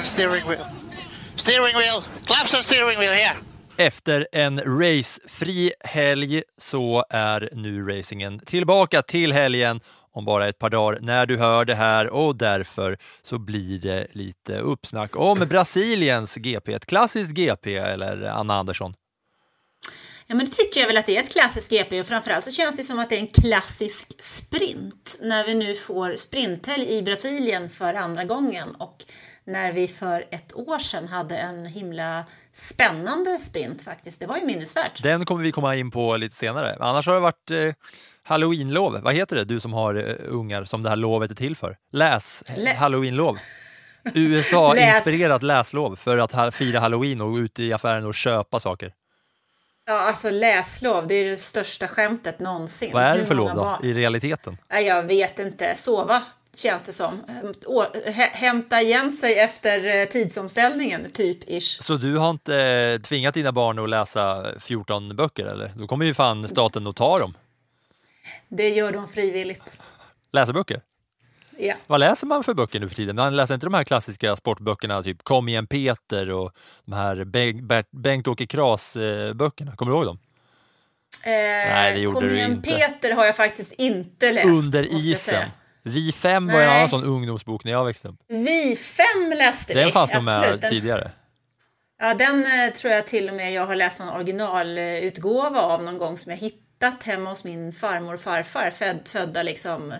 and steering wheel. Steering wheel, claps and steering wheel here. Efter en racefri helg så är nu racingen tillbaka till helgen om bara ett par dagar när du hör det här och därför så blir det lite uppsnack om Brasiliens GP, ett klassiskt GP eller Anna Andersson? Ja, men det tycker jag väl att det är ett klassiskt GP och framförallt så känns det som att det är en klassisk sprint när vi nu får sprinthelg i Brasilien för andra gången och när vi för ett år sedan hade en himla spännande sprint faktiskt. Det var ju minnesvärt. Den kommer vi komma in på lite senare. Annars har det varit eh, halloweenlov. Vad heter det, du som har eh, ungar som det här lovet är till för? Läs Lä- halloweenlov. USA-inspirerat läslov för att ha, fira halloween och gå ut i affären och köpa saker. Ja, alltså läslov, det är det största skämtet någonsin. Vad är det för lov då, barn- i realiteten? Nej, jag vet inte. Sova känns det som. Hä- hämta igen sig efter eh, tidsomställningen, typ ish. Så du har inte eh, tvingat dina barn att läsa 14 böcker eller? Då kommer ju fan staten att ta dem. Det gör de frivilligt. Läsa böcker? Ja. Vad läser man för böcker nu för tiden? Man läser inte de här klassiska sportböckerna, typ Kom igen Peter och de här Bengt-Åke Kras-böckerna. Kommer du ihåg dem? Nej, det gjorde Kom igen inte. Peter har jag faktiskt inte läst. Under isen. Vi fem var en annan sån ungdomsbok när jag växte upp. Vi fem läste vi. Den fanns nog med Den- tidigare. Ja, den eh, tror jag till och med jag har läst en originalutgåva av någon gång som jag hittat hemma hos min farmor och farfar, föd, födda liksom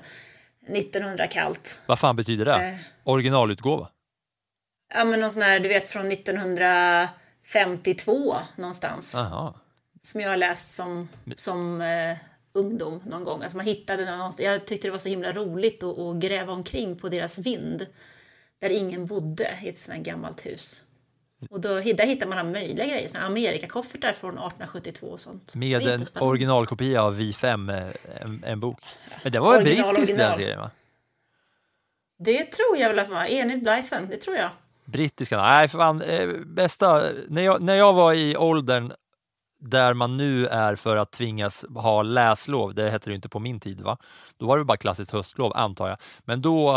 1900 kallt. Vad fan betyder det? Eh. Originalutgåva? Ja, men någon sån här, du vet, från 1952 någonstans. Jaha. Som jag har läst som, som eh, ungdom någon gång. Alltså man hittade den någonstans. Jag tyckte det var så himla roligt att, att gräva omkring på deras vind. Där ingen bodde i ett sånt gammalt hus. Och då, där hittar man alla möjliga grejer. Såna Amerikakoffertar från 1872 och sånt. Med Det en originalkopia av Vi fem, eh, en, en bok. Men den var Original, brittisk den original. serien va? Det tror jag väl att man var. Enid Blythen, det tror jag. Brittiska? Nej, för fan, eh, bästa, när jag, när jag var i åldern där man nu är för att tvingas ha läslov, det hette det ju inte på min tid va? Då var det bara klassiskt höstlov antar jag. Men då,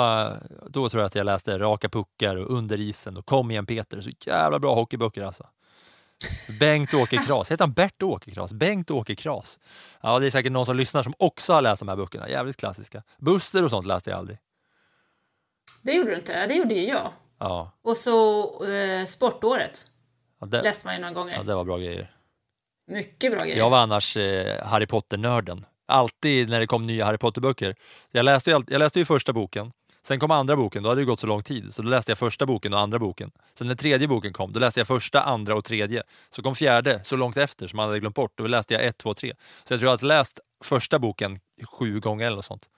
då tror jag att jag läste Raka puckar och Under isen och Kom igen Peter, så jävla bra hockeyböcker alltså. Bengt-Åke Kras, heter han Bert-Åke Kras? Bengt-Åke Kras. Ja, det är säkert någon som lyssnar som också har läst de här böckerna, jävligt klassiska. Buster och sånt läste jag aldrig. Det gjorde du inte. Det gjorde ju jag. Ja, Och så eh, Sportåret ja, det, läste man ju några gånger. ja, det var bra grejer. Mycket bra grejer. Jag var annars eh, Harry Potter-nörden. Alltid när det kom nya Harry Potter-böcker. Jag läste, ju jag läste ju första boken, sen kom andra boken, då hade det gått så lång tid, så då läste jag första boken och andra boken. Sen när tredje boken kom, då läste jag första, andra och tredje. Så kom fjärde så långt efter som man hade glömt bort, då läste jag ett, två, tre. Så jag tror jag har läst första boken sju gånger eller något sånt.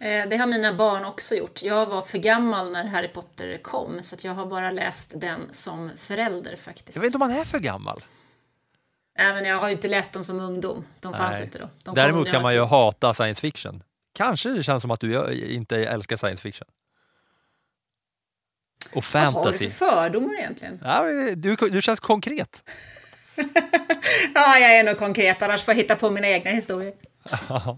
Eh, Det har mina barn också gjort. Jag var för gammal när Harry Potter kom så att jag har bara läst den som förälder faktiskt. Jag vet inte om man är för gammal. Men jag har ju inte läst dem som ungdom. De fanns Nej. inte då. De Däremot kan man ju var hata science fiction. Kanske det känns som att du eh, inte älskar science fiction. Och typ. Vad har du fantasy. för fördomar egentligen? Ja, du, du känns konkret. Ja, jag är nog konkret, annars får jag hitta på mina egna historier.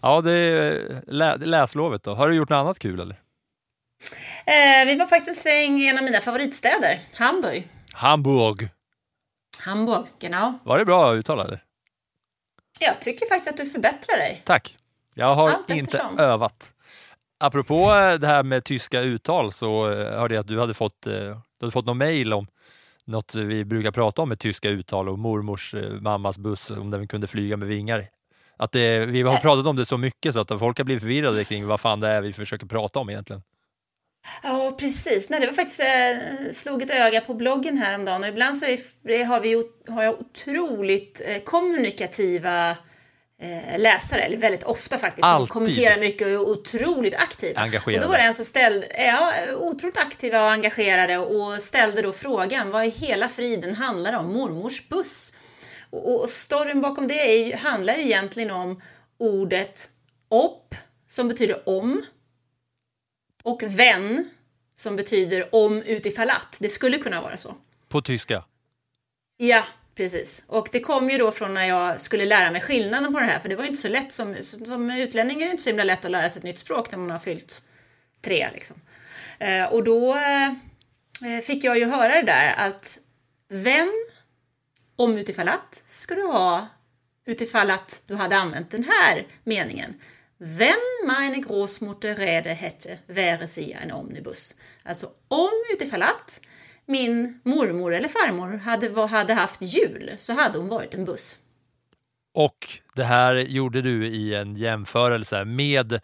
Ja, det är lä, läslovet då. Har du gjort något annat kul eller? Eh, vi var faktiskt en sväng i en av mina favoritstäder, Hamburg. Hamburg. Hamburg, genau. Var det bra uttal eller? Jag tycker faktiskt att du förbättrar dig. Tack. Jag har Allt inte eftersom. övat. apropå eh, det här med tyska uttal så eh, hörde jag att du hade fått, eh, du hade fått någon mejl om något vi brukar prata om med tyska uttal och mormors mammas buss, om den kunde flyga med vingar. Att det, vi har pratat om det så mycket så att folk har blivit förvirrade kring vad fan det är vi försöker prata om egentligen. Ja, precis. Nej, det var faktiskt, eh, slog ett öga på bloggen häromdagen och ibland så är, har, vi, har jag otroligt eh, kommunikativa eh, läsare, eller väldigt ofta faktiskt, Alltid. som kommenterar mycket och är otroligt aktiva. Engagerade. Och då var det en som ställde, ja, otroligt aktiva och engagerade och ställde då frågan vad i hela friden handlar om mormors buss? Och, och storyn bakom det är, handlar ju egentligen om ordet opp, som betyder om, och vän, som betyder om utifall att. Det skulle kunna vara så. På tyska. Ja, precis. Och det kom ju då från när jag skulle lära mig skillnaden på det här, för det var ju inte så lätt som, som utlänning är det inte så himla lätt att lära sig ett nytt språk när man har fyllt tre liksom. Eh, och då eh, fick jag ju höra det där att vem, om utifall att, ska du ha utifall att du hade använt den här meningen. Wenn meine Großmutter Rede hätte, wäre sie en omnibus. Alltså om utifall att min mormor eller farmor hade, hade haft jul så hade hon varit en buss. Och det här gjorde du i en jämförelse med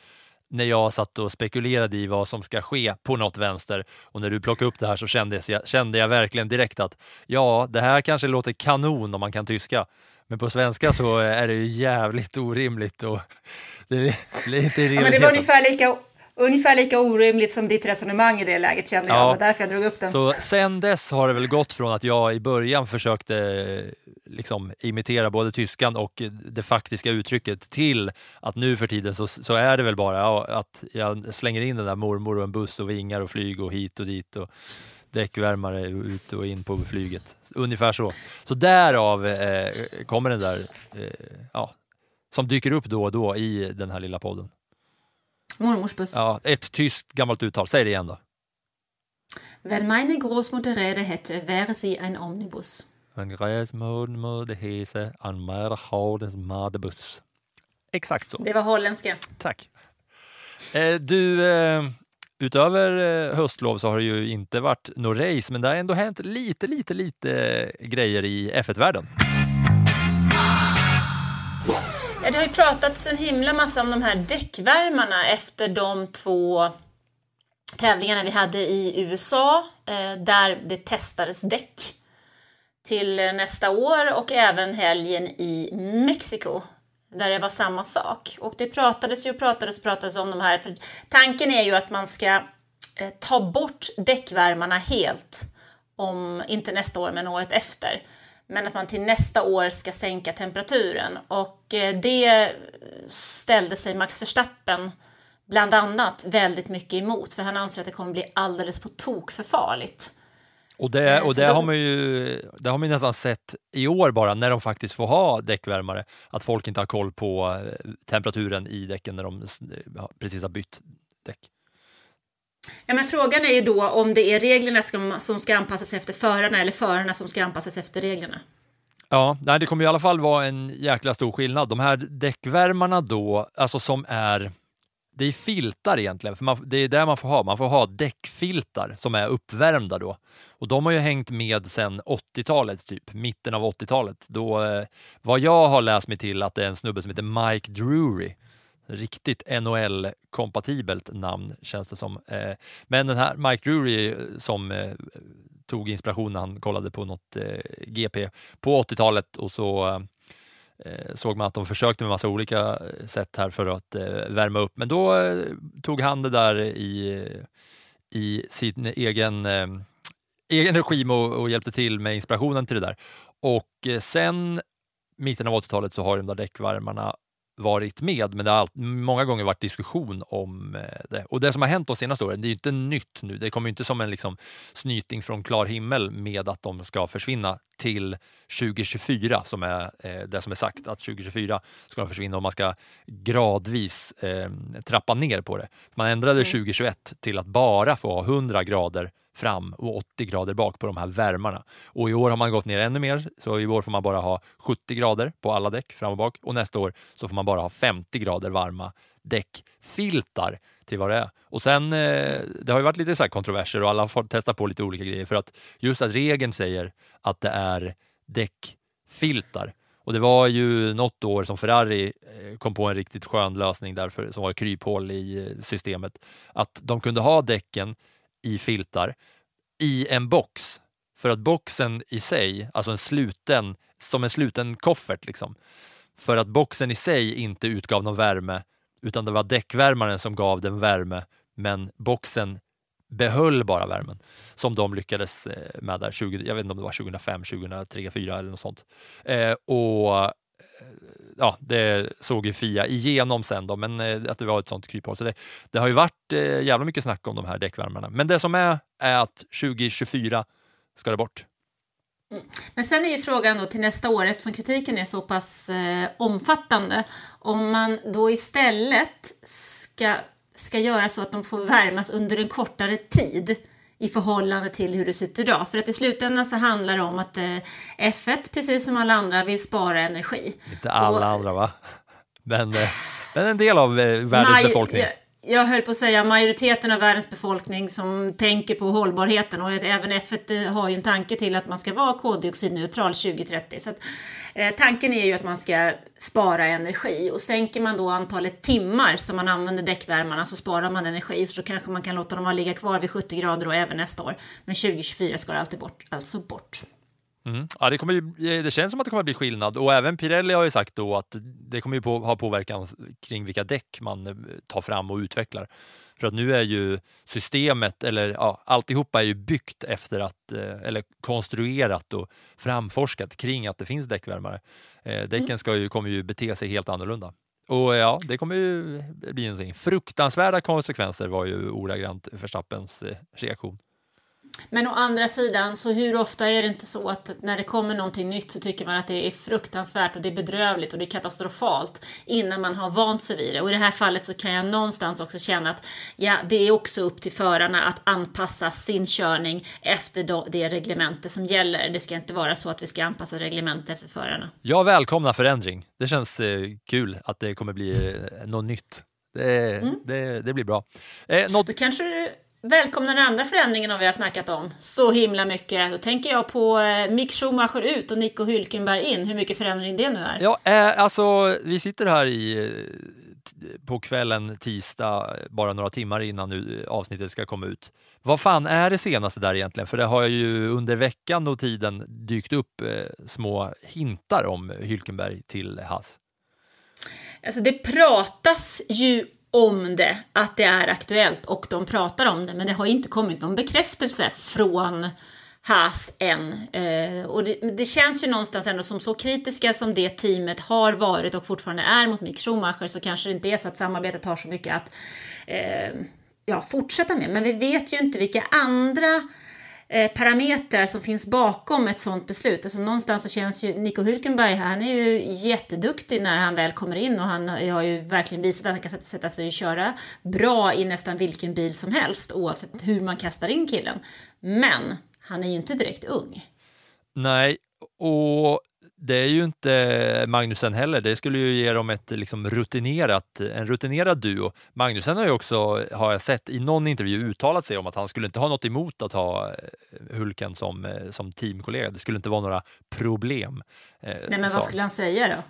när jag satt och spekulerade i vad som ska ske på något vänster och när du plockade upp det här så kände jag, kände jag verkligen direkt att ja, det här kanske låter kanon om man kan tyska. Men på svenska så är det ju jävligt orimligt och det är inte Ja, men det var ungefär lika, ungefär lika orimligt som ditt resonemang i det läget kände jag. Ja. Det var därför jag drog upp den. Så sen dess har det väl gått från att jag i början försökte liksom, imitera både tyskan och det faktiska uttrycket till att nu för tiden så, så är det väl bara ja, att jag slänger in den där mormor och en buss och vingar och flyg och hit och dit och däckvärmare ut och in på flyget. Ungefär så. Så därav eh, kommer den där eh, ja, som dyker upp då och då i den här lilla podden. Mormors buss. Ja, ett tyskt gammalt uttal, säg det igen då. Wenn meine Großmutter Rede hätte, wäre sie ein Omnibus. En gräsmod hese an Merhaudes Madebus. Exakt så. Det var holländska. Tack. Eh, du, eh, utöver eh, höstlov så har det ju inte varit något race, men det har ändå hänt lite, lite, lite eh, grejer i F1-världen. Ja, det har ju pratats en himla massa om de här däckvärmarna efter de två tävlingarna vi hade i USA eh, där det testades däck till nästa år och även helgen i Mexiko där det var samma sak. Och det pratades ju och pratades och pratades om de här. För tanken är ju att man ska eh, ta bort däckvärmarna helt om inte nästa år men året efter. Men att man till nästa år ska sänka temperaturen och eh, det ställde sig Max Verstappen bland annat väldigt mycket emot för han anser att det kommer bli alldeles på tok för farligt. Och det, Eh, och det, de- har man ju, det har man nästan sett i år bara, när de faktiskt får ha däckvärmare, att folk inte har koll på eh, temperaturen i däcken när de ja, precis har bytt däck. Ja, men frågan är ju då om det är reglerna som, som ska anpassas efter förarna eller förarna som ska anpassas efter reglerna. Ja, nej, det kommer i alla fall vara en jäkla stor skillnad. De här däckvärmarna då, alltså som är det är filtar egentligen, för man, det är där man får ha. Man får ha däckfiltar som är uppvärmda då. Och de har ju hängt med sedan 80-talet, typ mitten av 80-talet. Då, eh, vad jag har läst mig till att det är en snubbe som heter Mike Drury. Riktigt NHL-kompatibelt namn känns det som. Eh, men den här Mike Drury eh, som eh, tog inspiration när han kollade på något eh, GP på 80-talet och så eh, Eh, såg man att de försökte med massa olika eh, sätt här för att eh, värma upp. Men då eh, tog han det där i, i sin egen, eh, egen regim och, och hjälpte till med inspirationen till det där. Och eh, sen mitten av 80-talet så har de där däckvärmarna varit med, men det har allt, många gånger varit diskussion om eh, det. Och det som har hänt de senaste åren, det är ju inte nytt nu. Det kommer inte som en liksom, snyting från klar himmel med att de ska försvinna till 2024 som är eh, det som är sagt att 2024 ska de försvinna och man ska gradvis eh, trappa ner på det. Man ändrade 2021 till att bara få ha 100 grader fram och 80 grader bak på de här värmarna. Och i år har man gått ner ännu mer, så i år får man bara ha 70 grader på alla däck fram och bak och nästa år så får man bara ha 50 grader varma däckfiltar till vad det är. Och sen, eh, det har ju varit lite så här kontroverser och alla har testat på lite olika grejer för att just att regeln säger att det är däckfiltar. Och det var ju något år som Ferrari eh, kom på en riktigt skön lösning därför, som var kryphål i eh, systemet. Att de kunde ha däcken i filtar i en box. För att boxen i sig, alltså en sluten, som en sluten koffert liksom. För att boxen i sig inte utgav någon värme utan det var däckvärmaren som gav den värme men boxen behöll bara värmen som de lyckades eh, med där 20, jag vet inte om det var 2005, 2003, 2004 eller något sånt. Eh, och eh, ja, det såg ju Fia igenom sen då, men eh, att det var ett sånt kryphål. Så det, det har ju varit eh, jävla mycket snack om de här däckvärmarna. Men det som är, är att 2024 ska det bort. Mm. Men sen är ju frågan då till nästa år, eftersom kritiken är så pass eh, omfattande, om man då istället ska, ska göra så att de får värmas under en kortare tid i förhållande till hur det ser ut idag. För att i slutändan så handlar det om att eh, F1, precis som alla andra, vill spara energi. Inte alla Och- andra va? Men, eh, men en del av eh, världens Maj- befolkning. Jag, höll på att säga majoriteten av världens befolkning som tänker på hållbarheten och även F1 eh, har ju en tanke till att man ska vara koldioxidneutral 2030. Så att, eh, tanken är ju att man ska spara energi och sänker man då antalet timmar som man använder däckvärmarna så sparar man energi så kanske man kan låta dem ligga kvar vid 70 grader och även nästa år. Men 2024 ska det alltid bort, alltså bort. Ja, det, kommer det känns som att det kommer att bli skillnad och även Pirelli har ju sagt då att det kommer ju på, ha påverkan kring vilka däck man eh, tar fram och utvecklar. För att nu är ju systemet, eller ja, alltihopa är ju byggt efter att, eh, eller konstruerat och framforskat kring att det finns däckvärmare. Eh, Däcken ska ju, kommer ju bete sig helt annorlunda. Och ja, det kommer ju bli någonting. Fruktansvärda konsekvenser var ju ordagrant Verstappens reaktion. Men å andra sidan, så hur ofta är det inte så att när det kommer någonting nytt så tycker man att det är fruktansvärt och det är bedrövligt och det är katastrofalt innan man har vant sig vid det. Och i det här fallet så kan jag någonstans också känna att ja, det är också upp till förarna att anpassa sin körning efter det reglemente som gäller. Det ska inte vara så att vi ska anpassa reglementet efter förarna. Jag välkomnar förändring. Det känns eh, kul att det kommer bli eh, något nytt. Det, det, det blir bra. Eh, något, Då kanske du välkomnar den andra förändringen om vi har snackat om så himla mycket. Då tänker jag på eh, Mick Schumacher ut och Nico Hülkenberg in, hur mycket förändring det nu är. ja, eh, alltså, vi sitter här i, eh, på kvällen tisdag, bara några timmar innan nu avsnittet ska komma ut. Vad fan är det senaste där egentligen? För det har ju under veckan och tiden dykt upp eh, små hintar om Hülkenberg till Haas. Alltså det pratas ju om det, att det är aktuellt och de pratar om det, men det har inte kommit någon bekräftelse från Haas än. Eh, och det, det känns ju någonstans ändå som så kritiska som det teamet har varit och fortfarande är mot Mick Schumacher så kanske det inte är så att samarbetet har så mycket att eh, ja, fortsätta med. Men vi vet ju inte vilka andra eh, parametrar som finns bakom ett sådant beslut. Alltså någonstans så känns ju Nico Hülkenberg, han är ju jätteduktig när han väl kommer in och han har ju verkligen visat att han kan sätta, sätta sig och köra bra i nästan vilken bil som helst oavsett hur man kastar in killen. Men han är ju inte direkt ung. Nej, och det är ju inte Magnusen heller. Det skulle ju ge dem ett liksom rutinerat, en rutinerad duo. Magnusen har ju också, har jag sett, i någon intervju uttalat sig om att han skulle inte ha något emot att ha eh, Hulken som, eh, som teamkollega. Det skulle inte vara några problem. eh, Nej men sa vad skulle han säga då?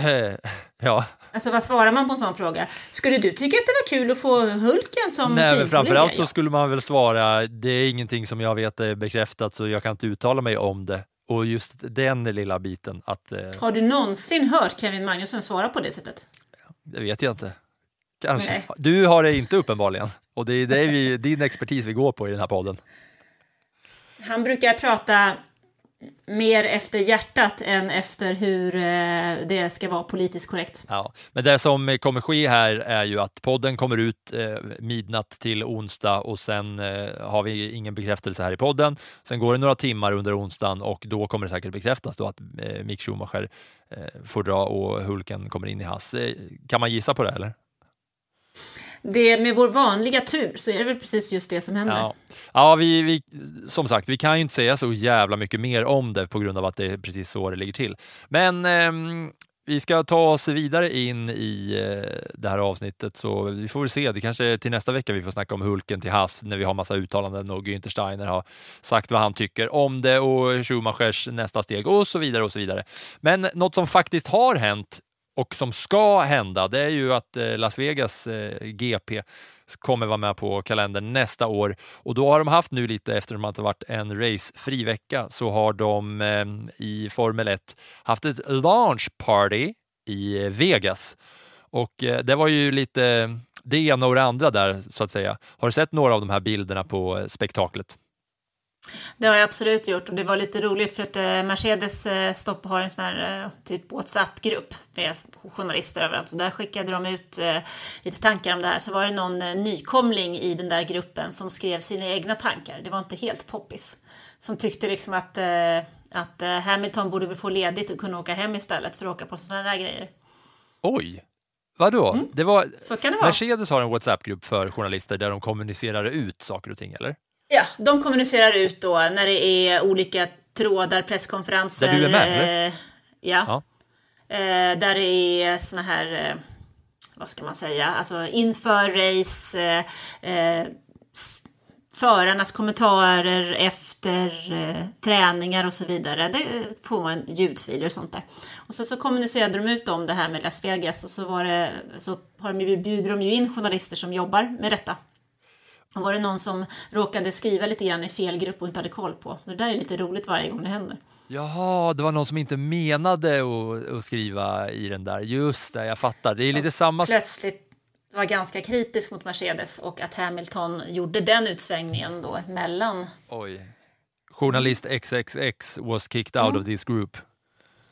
Ja, Alltså vad svarar man på en sån fråga? Skulle du tycka att det var kul att få Hulken som Nej, men framförallt så skulle man väl svara, det är ingenting som jag vet är bekräftat så jag kan inte uttala mig om det. Och just den lilla biten, att eh, Har du någonsin hört Kevin Magnusson svara på det sättet? Det vet jag inte. Kanske. Nej. Du har det inte uppenbarligen. Och det är, det är vi, din expertis vi går på i den här podden. Han brukar prata mer efter hjärtat än efter hur eh, det ska vara politiskt korrekt. Ja. Men det som kommer ske här är ju att podden kommer ut eh, midnatt till onsdag och sen eh, har vi ingen bekräftelse här i podden. Sen går det några timmar under onsdagen och då kommer det säkert bekräftas då att Mick Schumacher får dra och Hulken kommer in i hans. Kan man gissa på det eller? Det, med vår vanliga tur så är det väl precis just det som händer. Ja, ja vi, vi, som sagt, vi kan ju inte säga så jävla mycket mer om det på grund av att det är precis så det ligger till. Men ehm, vi ska ta oss vidare in i eh, det här avsnittet så vi får väl se. Det kanske är till nästa vecka vi får snacka om Hulken till Haas när vi har massa uttalanden och Günther Steiner har sagt vad han tycker om det och Schumachers nästa steg och så vidare och så vidare. Men något som faktiskt har hänt och som ska hända, det är ju att eh, Las Vegas eh, GP kommer vara med på kalendern nästa år och då har de haft nu lite eftersom att det varit en racefri vecka så har de eh, i Formel 1 haft ett launch party i Vegas och det var ju lite det ena och det andra där så att säga. Har du sett några av de här bilderna på spektaklet? Det har jag absolut gjort och det var lite roligt för att eh, Mercedes eh, stopp har en sån här eh, typ WhatsApp-grupp med journalister överallt. Så där skickade de ut lite tankar om det här. Så var det någon nykomling i den där gruppen som skrev sina egna tankar. Det var inte helt poppis. Som tyckte liksom att, att Hamilton borde väl få ledigt och kunna åka hem istället för att åka på sådana där grejer. Oj! Vadå? Mm. Det var, Så kan det vara. Mercedes har en WhatsApp-grupp för journalister där de kommunicerar ut saker och ting, eller? Ja, de kommunicerar ut då när det är olika trådar, presskonferenser. Där du är med, eller? Eh, ja. ja. Eh, där det är såna här, eh, vad ska man säga, alltså inför race, eh, eh förarnas kommentarer efter träningar och så vidare. Det får man ljudfiler och sånt där. Och så, så kommunicerade de ut om det här med Las Vegas och så, var det, så har de, bjuder de ju in journalister som jobbar med detta. Och var det någon som råkade skriva lite grann i fel grupp och inte hade koll på. Det där är lite roligt varje gång det händer. Jaha, det var någon som inte menade att, skriva i den där. Just det, jag fattar. Det är som lite samma... Plötsligt var ganska kritisk mot Mercedes och att Hamilton gjorde den utsvängningen då mellan. Oj. Journalist XXX was kicked out mm. of this group.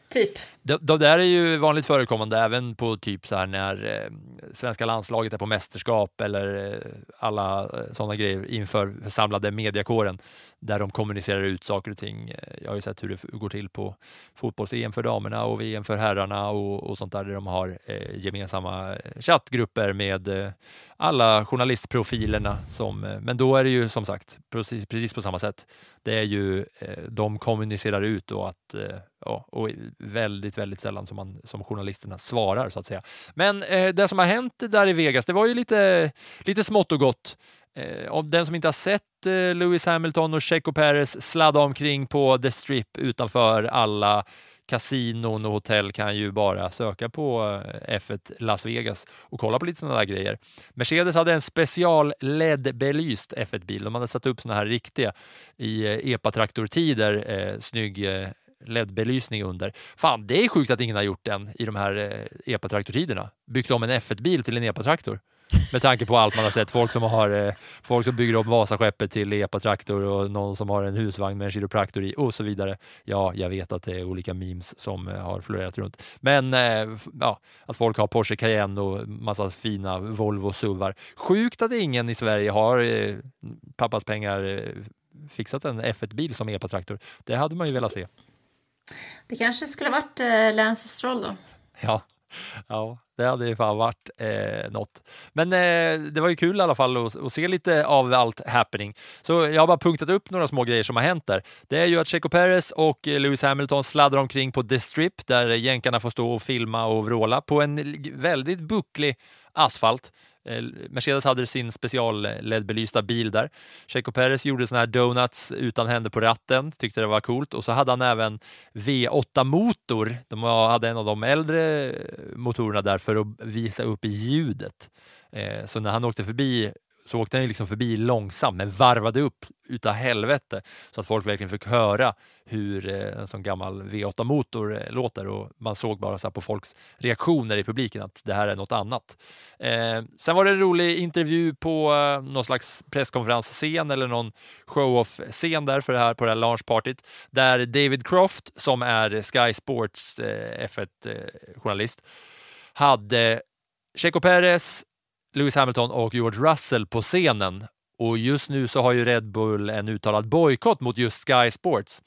Typ. De, de där är ju vanligt förekommande även på typ så här när eh, svenska landslaget är på mästerskap eller eh, alla eh, sådana grejer inför samlade mediakåren där de kommunicerar ut saker och ting. Eh, jag har ju sett hur det går till på fotbolls-EM för damerna och VM för herrarna och, och sånt där, där de har eh, gemensamma eh, chattgrupper med eh, alla journalistprofilerna. Som, eh, men då är det ju som sagt precis, precis på samma sätt. Det är ju, eh, de kommunicerar ut och att eh, ja, och väldigt, väldigt sällan som, man, som journalisterna svarar så att säga. Men eh, det som har hänt där i Vegas, det var ju lite, lite smått och gott. Eh, den som inte har sett eh, Lewis Hamilton och Checo Perez sladda omkring på The Strip utanför alla kasinon och hotell kan ju bara söka på eh, F1 Las Vegas och kolla på lite sådana där grejer. Mercedes hade en special LED-belyst F1-bil. De hade satt upp sådana här riktiga i eh, epatraktortider, eh, snygg eh, LED-belysning under. Fan, det är sjukt att ingen har gjort den i de här eh, epatraktortiderna. Byggt om en F1-bil till en epatraktor. Med tanke på allt man har sett. Folk som, har, eh, folk som bygger om Vasaskeppet till epatraktor och någon som har en husvagn med en kiropraktor i och så vidare. Ja, jag vet att det är olika memes som eh, har florerat runt. Men eh, ja, att folk har Porsche Cayenne och massa fina Volvo SUVar. Sjukt att ingen i Sverige har eh, pappas pengar eh, fixat en F1-bil som epatraktor. Det hade man ju velat se. Det kanske skulle varit eh, Lance Stroll då? Ja, ja, det hade ju fan varit eh, något. Men eh, det var ju kul i alla fall att, att, se lite av allt happening. Så jag har bara punktat upp några små grejer som har hänt där. Det är ju att Checo Perez och eh, Lewis Hamilton sladdar omkring på The Strip där jänkarna får stå och filma och vråla på en väldigt bucklig asfalt. Eh, Mercedes hade sin special-LED-belysta bil där. Checo Perez gjorde såna här donuts utan händer på ratten, tyckte det var coolt. Och så hade han även V8-motor. De hade en av de äldre eh, motorerna där för att visa upp ljudet. Eh, så när han åkte förbi så åkte han liksom förbi långsamt men varvade upp utav helvete så att folk verkligen fick höra hur eh, en sån gammal V8-motor eh, låter och man såg bara så på folks reaktioner i publiken att det här är något annat. Eh, sen var det en rolig intervju på eh, någon slags presskonferensscen eller någon show-off-scen där för det här, på det här launchpartyt där David Croft som är Sky Sports eh, F1-journalist eh, hade Checo Perez, Lewis Hamilton och George Russell på scenen. Och just nu så har ju Red Bull en uttalad bojkott mot just Sky Sports.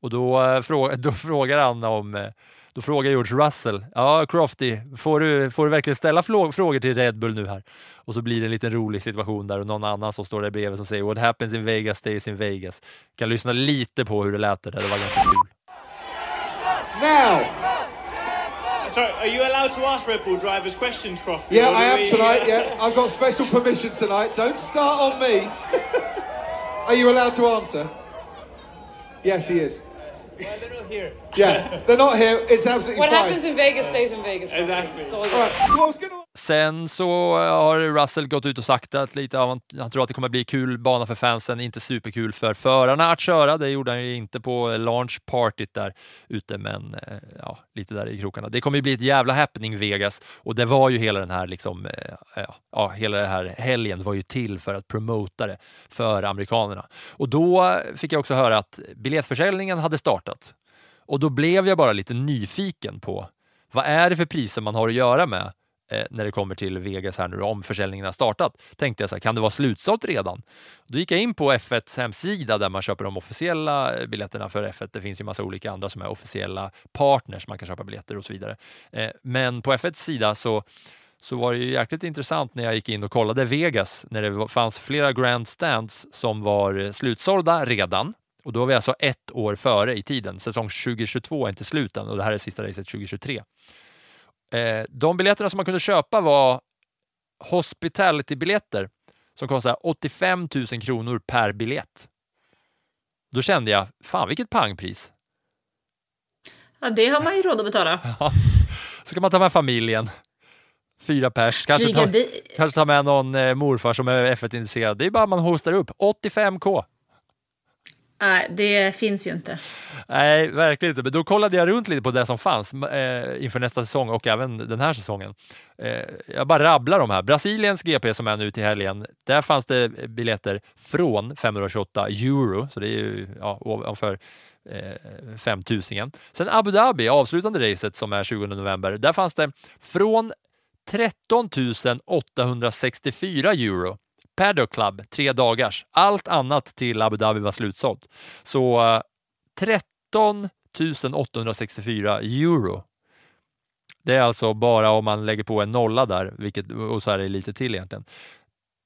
Och då, eh, då frågar han om eh, då frågar George Russell, ja Crofty, får du, får du verkligen ställa frågor till Red Bull nu här? Och så blir det en liten rolig situation där och någon annan som står där bredvid som säger What happens in Vegas stays in Vegas. Kan lyssna lite på hur det lät där, det var ganska kul. Now, So, are you allowed to ask Red Bull drivers questions, Crofty? Yeah, I am we- tonight. Yeah, I've got special permission tonight. Don't start on me. Are you allowed to answer? Yes, he is. Well, they're not here. Yeah, they're not here. It's absolutely What fine. happens in Vegas stays in Vegas. Crofty. Exactly. All. All right. So I was going to. Sen så eh, har Russell gått ut och sagt att lite av, han tror att det kommer bli kul bana för fansen, inte superkul för förarna att köra. Det gjorde han ju inte på eh, launch partyt där ute, men eh, ja, lite där i krokarna. Det kommer ju bli ett jävla happening Vegas och det var ju hela den här liksom, ja, ja, hela den här helgen var ju till för att promota det för amerikanerna. Och då fick jag också höra att biljettförsäljningen hade startat. Och då blev jag bara lite nyfiken på vad är det för priser man har att göra med Eh, när det kommer till Vegas här nu om försäljningen har startat. Tänkte jag så här, kan det vara slutsålt redan? Då gick jag in på F1s hemsida där man köper de officiella eh, biljetterna för F1. Det finns ju massa olika andra som är officiella partners man kan köpa biljetter och så vidare. Eh, men på F1s sida så så var det ju jäkligt intressant när jag gick in och kollade Vegas när det fanns flera grandstands som var slutsålda redan. Och då var vi alltså ett år före i tiden. Säsong 2022 är inte slut än och det här är sista racet 2023. Eh, de biljetterna som man kunde köpa var hospitality-biljetter som kostade 85 000 kronor per biljett. Då kände jag, fan vilket pangpris. Ja, det har man ju råd att betala. Så kan man ta med familjen. Fyra pers, kanske Flyga ta, di- kanske ta med någon eh, morfar som är F1-intresserad. Det är bara man hostar upp 85k. Nej, det finns ju inte. Nej, verkligen inte. Men då kollade jag runt lite på det som fanns eh, inför nästa säsong och även den här säsongen. Eh, jag bara rabblar de här. Brasiliens GP som är nu till helgen, där fanns det biljetter från 528 euro, så det är ju ja, ovanför eh, 5000 Sen Abu Dhabi, avslutande racet som är 20 november, där fanns det från 13 864 euro Paddock Club, tre dagars. Allt annat till Abu Dhabi var slutsålt. Så eh, 13 864 euro. Det är alltså bara om man lägger på en nolla där, vilket, och så är det lite till egentligen.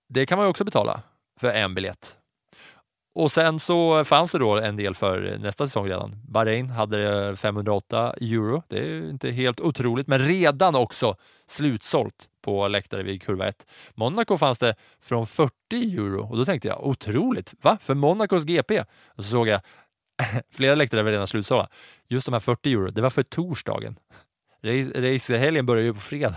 Det kan man ju också betala för en biljett. Och sen så fanns det då en del för nästa säsong redan. Bahrain hade 508 euro. Det är inte helt otroligt, men redan också slutsålt på läktare vid kurva 1. Monaco fanns det från 40 euro och då tänkte jag otroligt, va? För Monacos GP? Och så såg jag flera läktare var redan slutsålda. Just de här 40 euro, det var för torsdagen. Racehelgen börjar ju på fredag.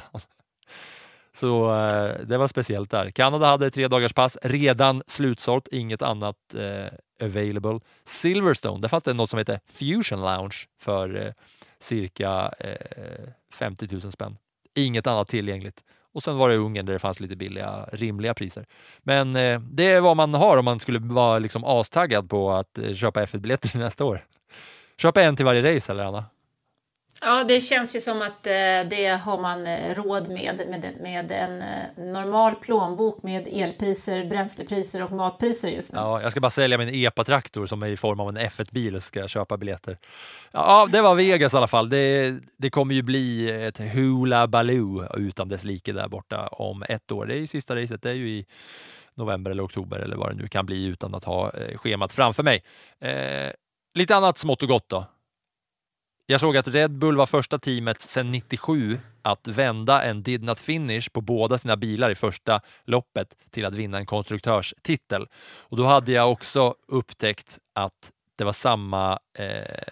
Så eh, det var speciellt där. Kanada hade tre dagars pass, redan slutsålt, inget annat eh, available. Silverstone, där fanns det något som heter Fusion Lounge för eh, cirka eh, 50 000 spänn. Inget annat tillgängligt. Och sen var det Ungern där det fanns lite billiga, rimliga priser. Men eh, det är vad man har om man skulle vara liksom astaggad på att eh, köpa F1-biljetter nästa år. Köpa en till varje race eller Anna? Ja, det känns ju som att eh, det har man eh, råd med, med, med en eh, normal plånbok med elpriser, bränslepriser och matpriser just nu. Ja, jag ska bara sälja min EPA-traktor som är i form av en F1-bil och ska köpa biljetter. Ja, det var Vegas i alla fall. Det, det kommer ju bli ett hula baloo utan dess like där borta om ett år. Det är ju sista racet, det är ju i november eller oktober eller vad det nu kan bli utan att ha schemat framför mig. Eh, lite annat smått och gott då. Jag såg att Red Bull var första teamet sedan 97 att vända en did not finish på båda sina bilar i första loppet till att vinna en konstruktörstitel. Och då hade jag också upptäckt att det var samma eh,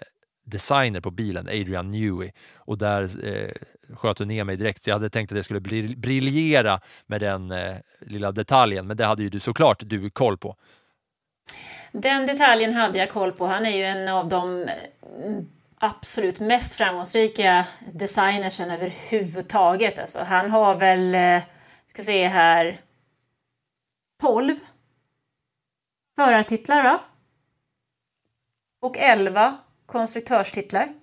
designer på bilen, Adrian Newey, och där eh, sköt du ner mig direkt. Så jag hade tänkt att det skulle briljera med den eh, lilla detaljen, men det hade ju du såklart du koll på. Den detaljen hade jag koll på. Han är ju en av de eh, absolut mest framgångsrika designersen överhuvudtaget. Alltså, han har väl, eh, ska se här, 12 förartitlar va? Och 11 konstruktörstitlar.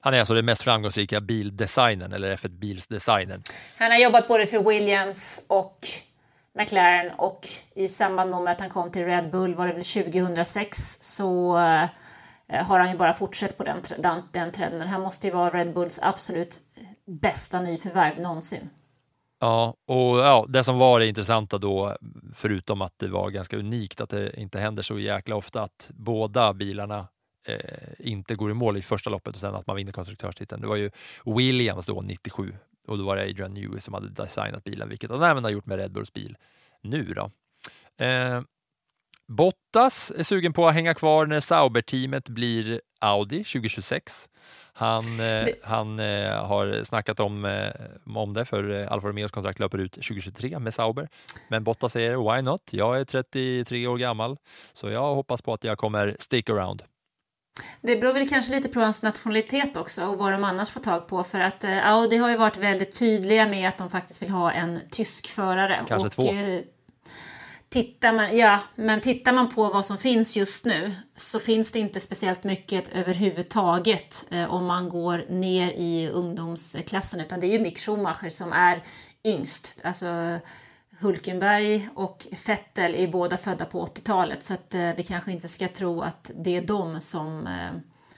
Han är alltså den mest framgångsrika bildesignern, eller F1 bilsdesignern. Han har jobbat både för Williams och McLaren och i samband med att han kom till Red Bull var det väl 2006 så eh, Eh, har han ju bara fortsatt på den, den, den trenden. Han måste ju vara Red Bulls absolut eh, bästa nyförvärv någonsin. Ja, och ja, det som var det intressanta då, förutom att det var ganska unikt att det inte händer så jäkla ofta att båda bilarna eh, inte går i mål i första loppet och sen att man vinner konstruktörstiteln. Det var ju Williams då 97 och då var det Adrian Newey som hade designat bilen, vilket han även har gjort med Red Bulls bil nu. Då. Eh, Bottas är sugen på att hänga kvar när Sauber-teamet blir Audi 2026. Han, eh, det... han eh, har snackat om, eh, om det för Alfa Romeos kontrakt löper ut 2023 med Sauber. Men Bottas säger why not? Jag är 33 år gammal så jag hoppas på att jag kommer stick around. Det beror väl kanske lite på hans nationalitet också och vad de annars får tag på för att Audi har ju varit väldigt tydliga med att de faktiskt vill ha en tysk förare. Kanske och, två. Tittar man, ja, men tittar man på vad som finns just nu så finns det inte speciellt mycket överhuvudtaget eh, om man går ner i ungdomsklassen utan det är ju Mick Schumacher som är yngst. Alltså Hulkenberg och Vettel är båda födda på 80-talet så att eh, vi kanske inte ska tro att det är de som eh,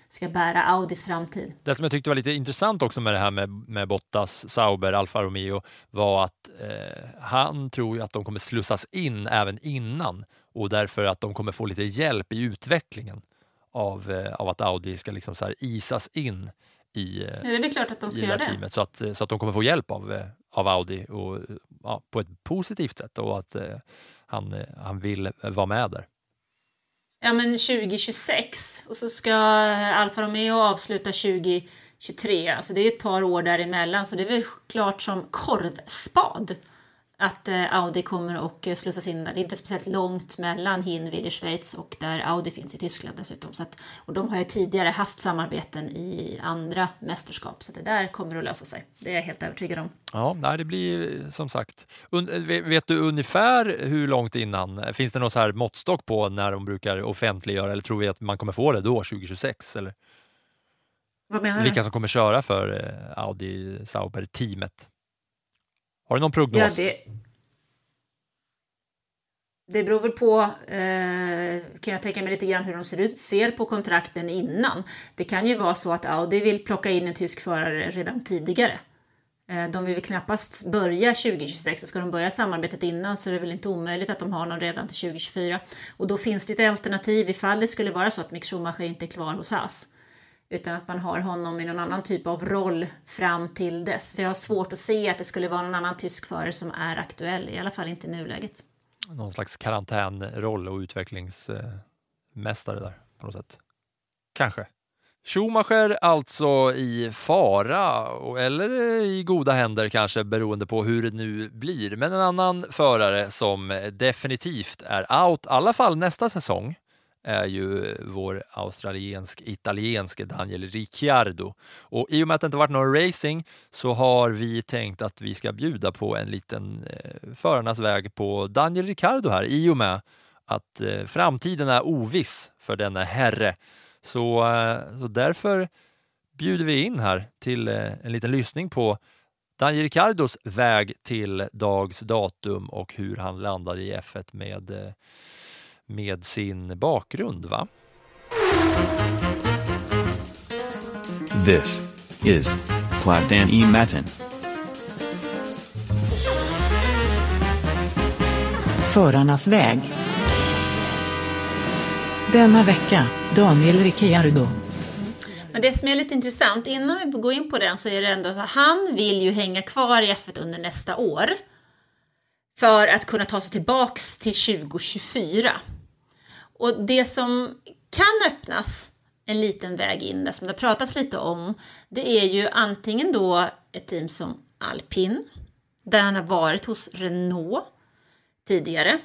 ska bära Audis framtid. Det som jag tyckte var lite intressant också med det här med, med Bottas, Sauber, Alfa Romeo var att eh, han tror att de kommer slussas in även innan och därför att de kommer få lite hjälp i utvecklingen av, eh, av att Audi ska liksom så här isas in i, ja, det är klart att de ska göra teamet. Så att, så att de kommer få hjälp av, eh, av Audi och, ja, på ett positivt sätt och att eh, han, eh, han vill vara med där ja men 2026 och så ska Alfa Romeo avsluta 2023. Alltså det är ett par år däremellan. Så det är väl klart som korvspad att eh, Audi kommer att eh, slussas in där. Det är inte speciellt långt mellan Hinwil i Schweiz och där Audi finns i Tyskland dessutom. Så att, och de har ju tidigare haft samarbeten i andra mästerskap så det där kommer att lösa sig. Det är jag helt övertygad om. Ja, det blir som sagt. Vet du ungefär hur långt innan? Finns det någon så här måttstock på när de brukar offentliggöra eller tror vi att man kommer få det då 2026? Eller? Vad menar du? Vilka som kommer köra för eh, Audi Sauber-teamet? Har du någon prognos? Ja, det, det beror väl på, eh, kan jag tänka mig lite grann hur de ser, ut, ser på kontrakten innan. Det kan ju vara så att Audi vill plocka in en tysk förare redan tidigare. Eh, de vill väl knappast börja 2026 och ska de börja samarbetet innan så är det väl inte omöjligt att de har någon redan till 2024. Och då finns det ett alternativ ifall det skulle vara så att Mick Schumacher inte är kvar hos Haas utan att man har honom i någon annan typ av roll fram till dess. För jag har svårt att se att det skulle vara någon annan tysk förare som är aktuell, i alla fall inte i nuläget. Någon slags karantänroll och utvecklingsmästare där på något sätt. Kanske. Schumacher alltså i fara, eller i goda händer kanske beroende på hur det nu blir. Men en annan förare som definitivt är out, i alla fall nästa säsong, är ju vår australiensk-italienske Daniel Ricciardo. Och i och med att det inte varit någon racing så har vi tänkt att vi ska bjuda på en liten eh, förarnas väg på Daniel Ricciardo här i och med att eh, framtiden är oviss för denna herre. Så, eh, så därför bjuder vi in här till eh, en liten lyssning på Daniel Ricciardos väg till dags datum och hur han landade i F1 med eh, med sin bakgrund. va? This is Plattan i matten. Förarnas väg. Denna vecka, Daniel Ricciardo. Men det som är lite intressant, innan vi går in på den så är det ändå, han vill ju hänga kvar i F1 under nästa år. För att kunna ta sig tillbaks till 2024. Och det som kan öppnas en liten väg in där som det pratas lite om, det är ju antingen då ett team som Alpin, där han har varit hos Renault tidigare.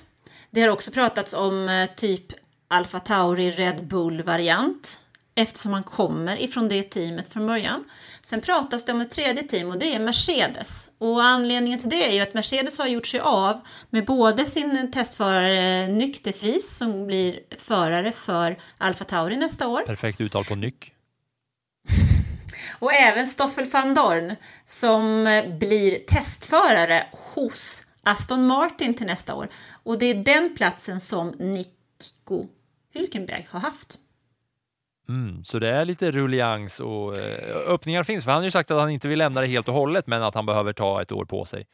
Det har också pratats om eh, typ Alfa Tauri Red Bull-variant eftersom han kommer ifrån det teamet från början. Sen pratas det om ett tredje team och det är Mercedes. Och anledningen till det är ju att Mercedes har gjort sig av med både sin testförare Nykterfris som blir förare för Alfa Tauri nästa år. Perfekt uttal på Nyck. och även Stoffel van Dorn som blir testförare hos Aston Martin till nästa år. Och det är den platsen som Nico Hülkenberg har haft. Mm, så det är lite rullians och eh, öppningar finns. För han har ju sagt att han inte vill lämna det helt och hållet, men att han behöver ta ett år på sig.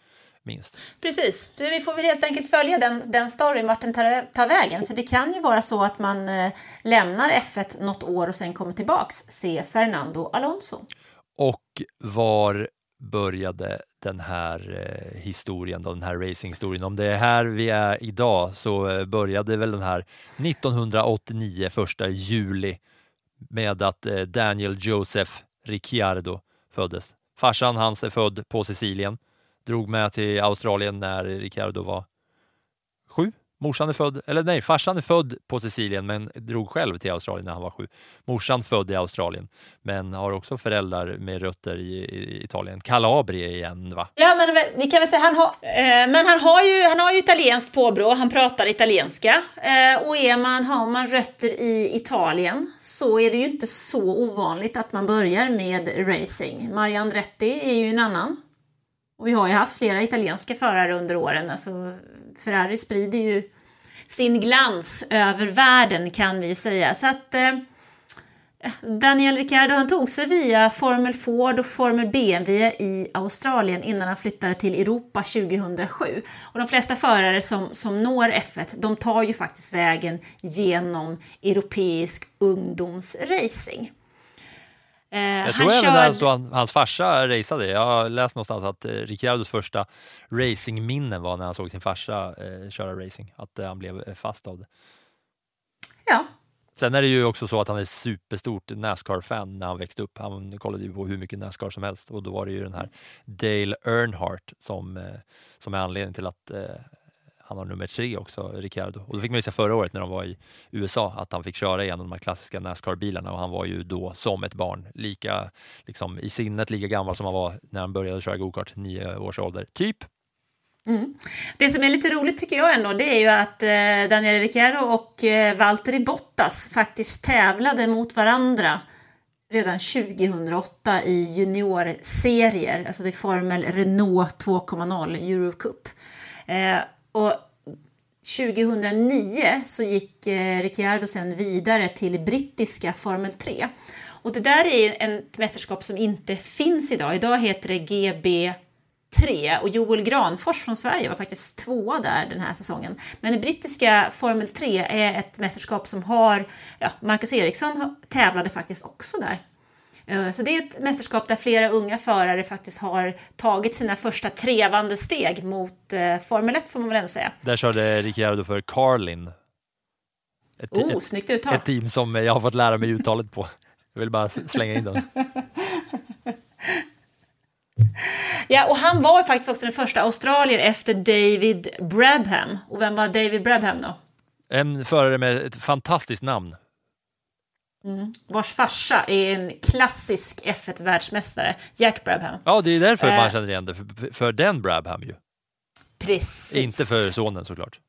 minst. Precis, så vi får väl helt enkelt följa den, den storyn, vart den tar, tar vägen. För det kan ju vara så att man eh, lämnar F1 något år och sen kommer tillbaks, se Fernando Alonso. Och var började den här eh, historien, då, den här racinghistorien? Om det är här vi är idag så började väl den här 1989, första juli med att eh, Daniel Joseph Ricciardo föddes. Farsan hans är född på Sicilien, drog med till Australien när Ricciardo var. Morsan är född, eller nej, farsan är född på Sicilien men drog själv till Australien när han var sju. Morsan född i Australien men har också föräldrar med rötter i, i Italien. Calabria igen va? Ja, men vi kan väl säga han har, eh, men han har ju, han har ju italienskt påbrå, han pratar italienska eh, och är man, har man rötter i Italien så är det ju inte så ovanligt att man börjar med racing. Marianne Retti är ju en annan. Och vi har ju haft flera italienska förare under åren, alltså Ferrari sprider ju sin glans över världen kan vi säga. Så att eh, Daniel Ricciardo han tog sig via Formel Ford och Formel BMW i Australien innan han flyttade till Europa 2007. Och de flesta förare som, som når F1 de tar ju faktiskt vägen genom europeisk ungdomsracing. Eh, jag tror även kör... alltså han, hans farsa raceade. Jag har läst någonstans att eh, Ricciardos första racingminnen var när han såg sin farsa eh, köra racing, att eh, han blev eh, fast av det. Ja. Sen är det ju också så att han är superstort Nascar-fan när han växte upp. Han kollade ju på hur mycket Nascar som helst och då var det ju den här Dale Earnhardt som, eh, som är anledningen till att han har nummer tre också, Ricciardo. Och då fick man ju se förra året när de var i USA att han fick köra igenom de här klassiska Nascar-bilarna och han var ju då som ett barn, lika liksom, i sinnet lika gammal som han var när han började köra gokart, nio års ålder, typ. Mm. Det som är lite roligt tycker jag ändå, det är ju att eh, Daniel Ricciardo och eh, Valtteri Bottas faktiskt tävlade mot varandra redan 2008 i juniorserier, alltså det är Formel Renault 2.0 Eurocup. Eh, och 2009 så gick eh, Ricciardo sen vidare till brittiska Formel 3. Och det där är ett mästerskap som inte finns idag. Idag heter det GB3 och Joel Granfors från Sverige var faktiskt tvåa där den här säsongen. Men det brittiska Formel 3 är ett mästerskap som har, ja, Marcus Eriksson tävlade faktiskt också där så det är ett mästerskap där flera unga förare faktiskt har tagit sina första trevande steg mot eh, Formel 1 får man väl ändå säga. Där körde Ricciardo för Carlin. Ett, oh, ett, snyggt uttal. Ett team som jag har fått lära mig uttalet på. Jag vill bara slänga in den. Ja, och han var faktiskt också den första australier efter David Brabham. Och vem var David Brabham då? En förare med ett fantastiskt namn. Mm. Vars farsa är en klassisk F1-världsmästare, Jack Brabham. Ja, det är därför eh, man känner igen det, för, för den Brabham ju. Precis. Inte för sonen såklart.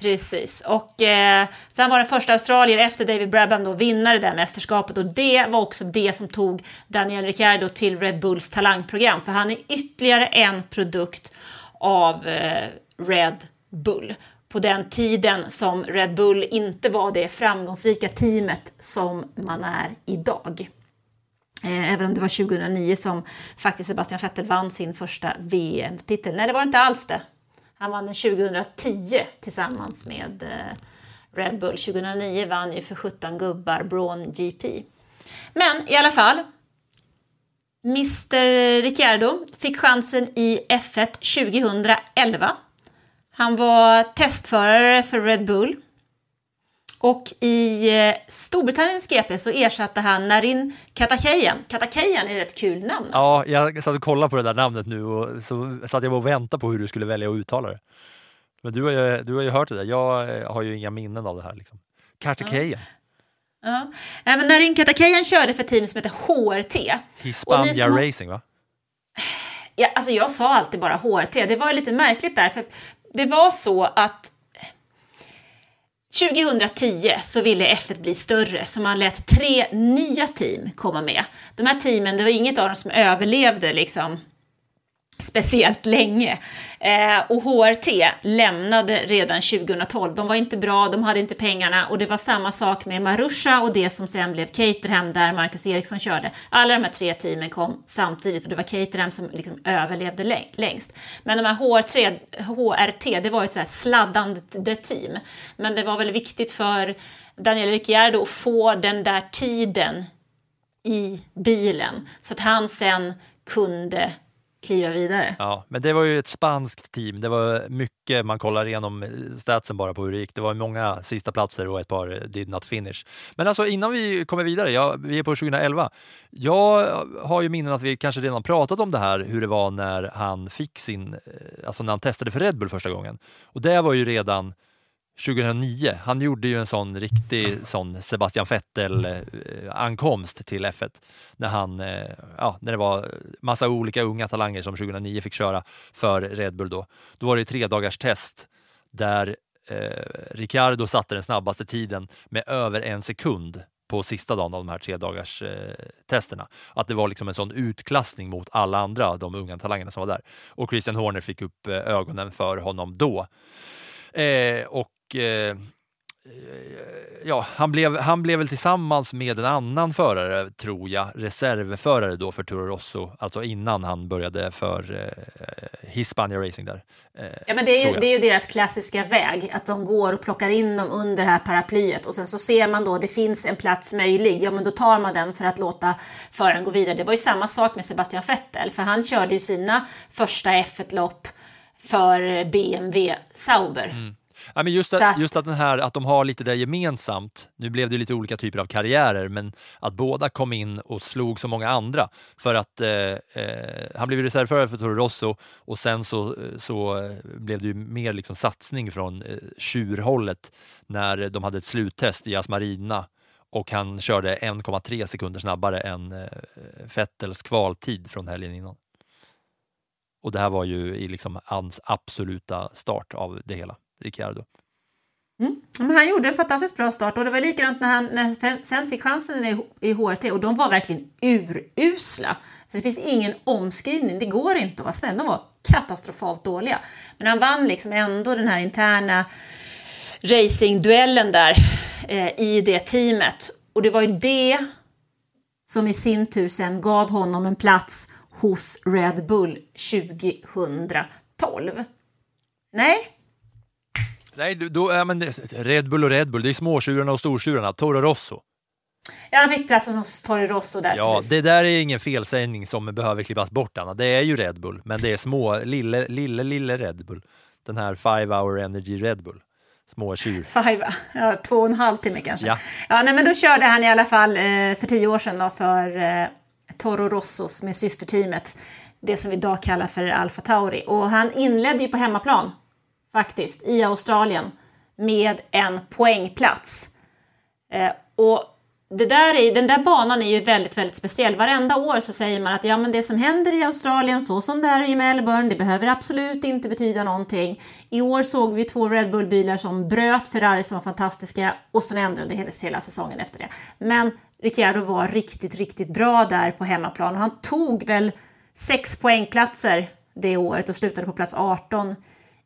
Precis, och eh, sen var den första australier efter David Brabham då vinnare det mästerskapet och det var också det som tog Daniel Ricciardo till Red Bulls talangprogram för han är ytterligare en produkt av eh, Red Bull på den tiden som Red Bull inte var det framgångsrika teamet som man är idag. Eh, även om det var 2009 som faktiskt Sebastian Vettel vann sin första VM-titel. Nej, det var inte alls det. Han vann den 2010 tillsammans med eh, Red Bull. 2009 vann ju för 17 gubbar Braun GP. Men i alla fall, Mr Ricciardo fick chansen i F1 2011 han var testförare för Red Bull. Och i eh, Storbritanniens GP så ersatte han Narin Katakeyan. Katakeyan är ett kul namn. Alltså. Ja, jag satt och kollade på det där namnet nu och så satt jag och väntade på hur du skulle välja att uttala det. Men du har ju, du har ju hört det där. Jag eh, har ju inga minnen av det här. Liksom. Katakeyan. Ja. Ja. Även Narin Katakeyan körde för ett team som heter HRT. Hispania som... Racing va? Ja, alltså jag sa alltid bara HRT. Det var lite märkligt där, för det var så att 2010 så ville F1 bli större så man lät tre nya team komma med. De här teamen, det var inget av dem som överlevde liksom speciellt länge. Eh, och HRT lämnade redan 2012. De var inte bra, de hade inte pengarna och det var samma sak med Marusha och det som sen blev Caterham där Marcus Eriksson körde. Alla de här tre teamen kom samtidigt och det var Caterham som liksom överlevde längst. Men de här HR3, HRT, det var ett så här sladdande team. Men det var väl viktigt för Daniel Ricciardo att få den där tiden i bilen så att han sen kunde kliva vidare. Ja, men det var ju ett spanskt team. Det var mycket, man kollar igenom eh, statsen bara på hur det gick. Det var många sista platser och ett par eh, did not finish. Men alltså innan vi kommer vidare, ja, vi är på 2011. Jag har ju minnen att vi kanske redan pratat om det här, hur det var när han fick sin, eh, alltså när han testade för Red Bull första gången. Och det var ju redan 2009. Han gjorde ju en sån riktig sån Sebastian Vettel-ankomst till F1 när, han, eh, ja, när det var massa olika unga talanger som 2009 fick köra för Red Bull. Då, då var det tre dagars test där eh, Ricciardo satte den snabbaste tiden med över en sekund på sista dagen av de här tre dagars eh, testerna. Att det var liksom en sån utklassning mot alla andra, de unga talangerna som var där. Och Christian Horner fick upp eh, ögonen för honom då. Eh, och eh, ja, han blev, han blev väl tillsammans med en annan förare, tror jag, reservförare då för Toro Rosso, alltså innan han började för eh, Hispania Racing där. Eh, ja, men det är, ju, det är ju deras klassiska väg, att de går och plockar in dem under det här paraplyet och sen så ser man då det finns en plats möjlig, ja men då tar man den för att låta föraren gå vidare. Det var ju samma sak med Sebastian Vettel, för han körde ju sina första F1-lopp för BMW Sauber. Mm. Ja, men just, att, att, just att, den här, att de har lite det gemensamt. Nu blev det lite olika typer av karriärer, men att båda kom in och slog så många andra. För att eh, eh, han blev reservförare för Toro Rosso och sen så, så blev det ju mer liksom satsning från eh, tjurhållet när de hade ett sluttest i Asmarina och han körde 1,3 sekunder snabbare än eh, Vettels kvaltid från helgen innan. Och det här var ju i liksom hans absoluta start av det hela, Ricciardo. Mm. Men han gjorde en fantastiskt bra start och det var likadant när han när sen fick chansen i, i HRT och de var verkligen urusla. Så det finns ingen omskrivning, det går inte att vara snäll. De var katastrofalt dåliga. Men han vann liksom ändå den här interna racingduellen där eh, i det teamet. Och det var ju det som i sin tur sen gav honom en plats hos Red Bull 2012. Nej? Nej, då, ja, men Red Bull och Red Bull, det är småtjurarna och stortjurarna. Toro Rosso. Ja, han fick plats hos Toro Rosso där. Ja, precis. det där är ingen felsägning som behöver klippas bort, Anna. Det är ju Red Bull, men det är små, lille, lille, lille Red Bull. Den här Five Hour Energy Red Bull. Små tjur. Five, ja, två och en halv timme kanske. Ja. ja nej, men då körde han i alla fall eh, för tio år sedan då, för eh, Toro Rossos med systerteamet, det som vi idag kallar för Alfa Tauri. Och han inledde ju på hemmaplan, faktiskt, i Australien med en poängplats. Eh, och det där är, den där banan är ju väldigt, väldigt speciell. Varenda år så säger man att ja, men det som händer i Australien, så som det är i Melbourne, det behöver absolut inte betyda någonting. I år såg vi två Red Bull-bilar som bröt Ferrari som var fantastiska och sen ändrade hela, hela säsongen efter det. Men Ricciardo var riktigt, riktigt bra där på hemmaplan och han tog väl sex poängplatser det året och slutade på plats 18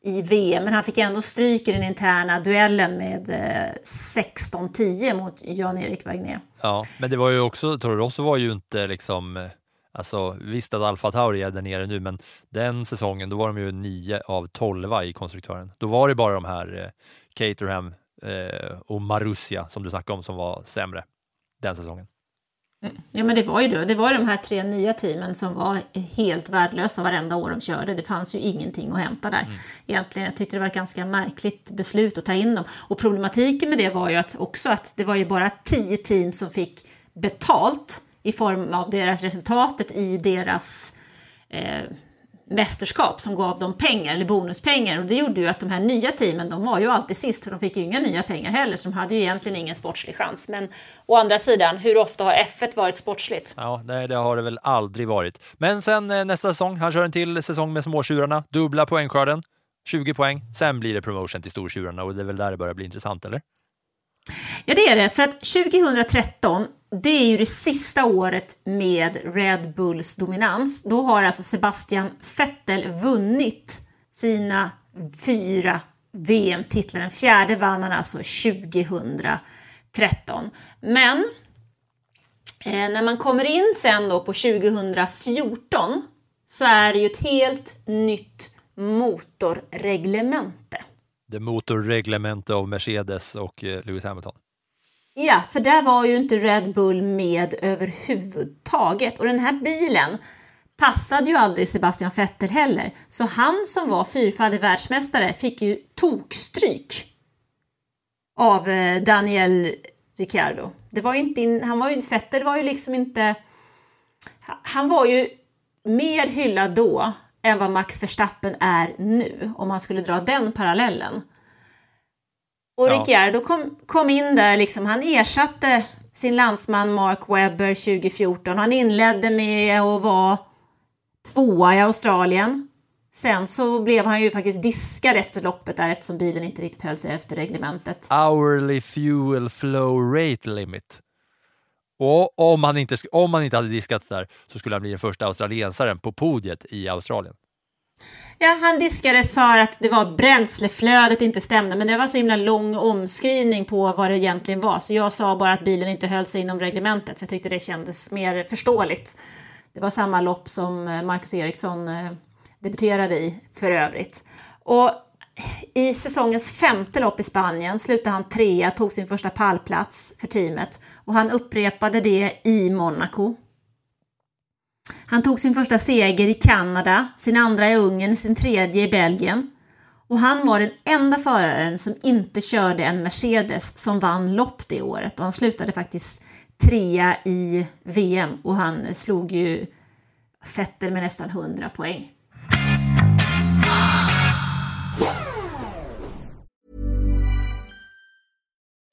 i VM, men han fick ändå stryk i den interna duellen med eh, 16-10 mot Jan-Erik Wagner. Ja, men det var ju också, Toro Rosso var ju inte liksom eh, Alltså visst att Alfa Tauri är där nere nu, men den säsongen då var de ju 9 av 12 i konstruktören. Då var det bara de här eh, Caterham eh, och Marussia som du snackade om som var sämre den säsongen. Mm. Ja men det var ju det. Det var de här tre nya teamen som var helt värdelösa varenda år de körde. Det fanns ju ingenting att hämta där. Mm. Egentligen, jag tyckte det var ett ganska märkligt beslut att ta in dem. Och problematiken med det var ju att också att det var ju bara tio team som fick betalt i form av deras resultatet i deras eh, mästerskap som gav dem pengar eller bonuspengar och det gjorde ju att de här nya teamen de var ju alltid sist för de fick ju inga nya pengar heller så de hade ju egentligen ingen sportslig chans. Men å andra sidan, hur ofta har F1 varit sportsligt? Ja, nej, det har det väl aldrig varit. Men sen eh, nästa säsong, han kör en till säsong med småtjurarna, dubbla poängskörden, 20 poäng. Sen blir det promotion till stortjurarna och det är väl där det börjar bli intressant, eller? Ja, det är det. För att 2013 det är ju det sista året med Red Bulls dominans. Då har alltså Sebastian Vettel vunnit sina fyra VM-titlar. Den fjärde vann han alltså 2013. Men eh, när man kommer in sen då på 2014 så är det ju ett helt nytt motorreglemente. Det motorreglemente av Mercedes och eh, Lewis Hamilton. Ja, för där var ju inte Red Bull med överhuvudtaget. Och den här bilen passade ju aldrig Sebastian Vettel heller. Så han som var fyrfaldig världsmästare fick ju tokstryk av eh, Daniel Ricciardo. Det var ju inte in, han var ju, Vettel var ju liksom inte... Han var ju mer hyllad då än vad Max Verstappen är nu, om man skulle dra den parallellen. Och Ja. Ricciardo kom, kom in där, liksom, han ersatte sin landsman Mark Webber 2014. Han inledde med att vara tvåa i Australien. Sen så blev han ju faktiskt diskad efter loppet där eftersom bilen inte riktigt höll sig efter reglementet. Hourly fuel flow rate limit. Och om han inte, om han inte hade diskats där så skulle han bli den första australiensaren på podiet i Australien. Ja, han diskades för att det var bränsleflödet inte stämde, men det var så himla lång omskrivning på vad det egentligen var, så jag sa bara att bilen inte höll sig inom reglementet, för jag tyckte det kändes mer förståeligt. Det var samma lopp som eh, Marcus Eriksson eh, debuterade i för övrigt. Och i säsongens femte lopp i Spanien slutade han trea, tog sin första pallplats för teamet och han upprepade det i Monaco. Han tog sin första seger i Kanada, sin andra i Ungern, sin tredje i Belgien. Och han var den enda föraren som inte körde en Mercedes som vann lopp det året. Och han slutade faktiskt trea i VM och han slog ju Fetter med nästan 100 poäng.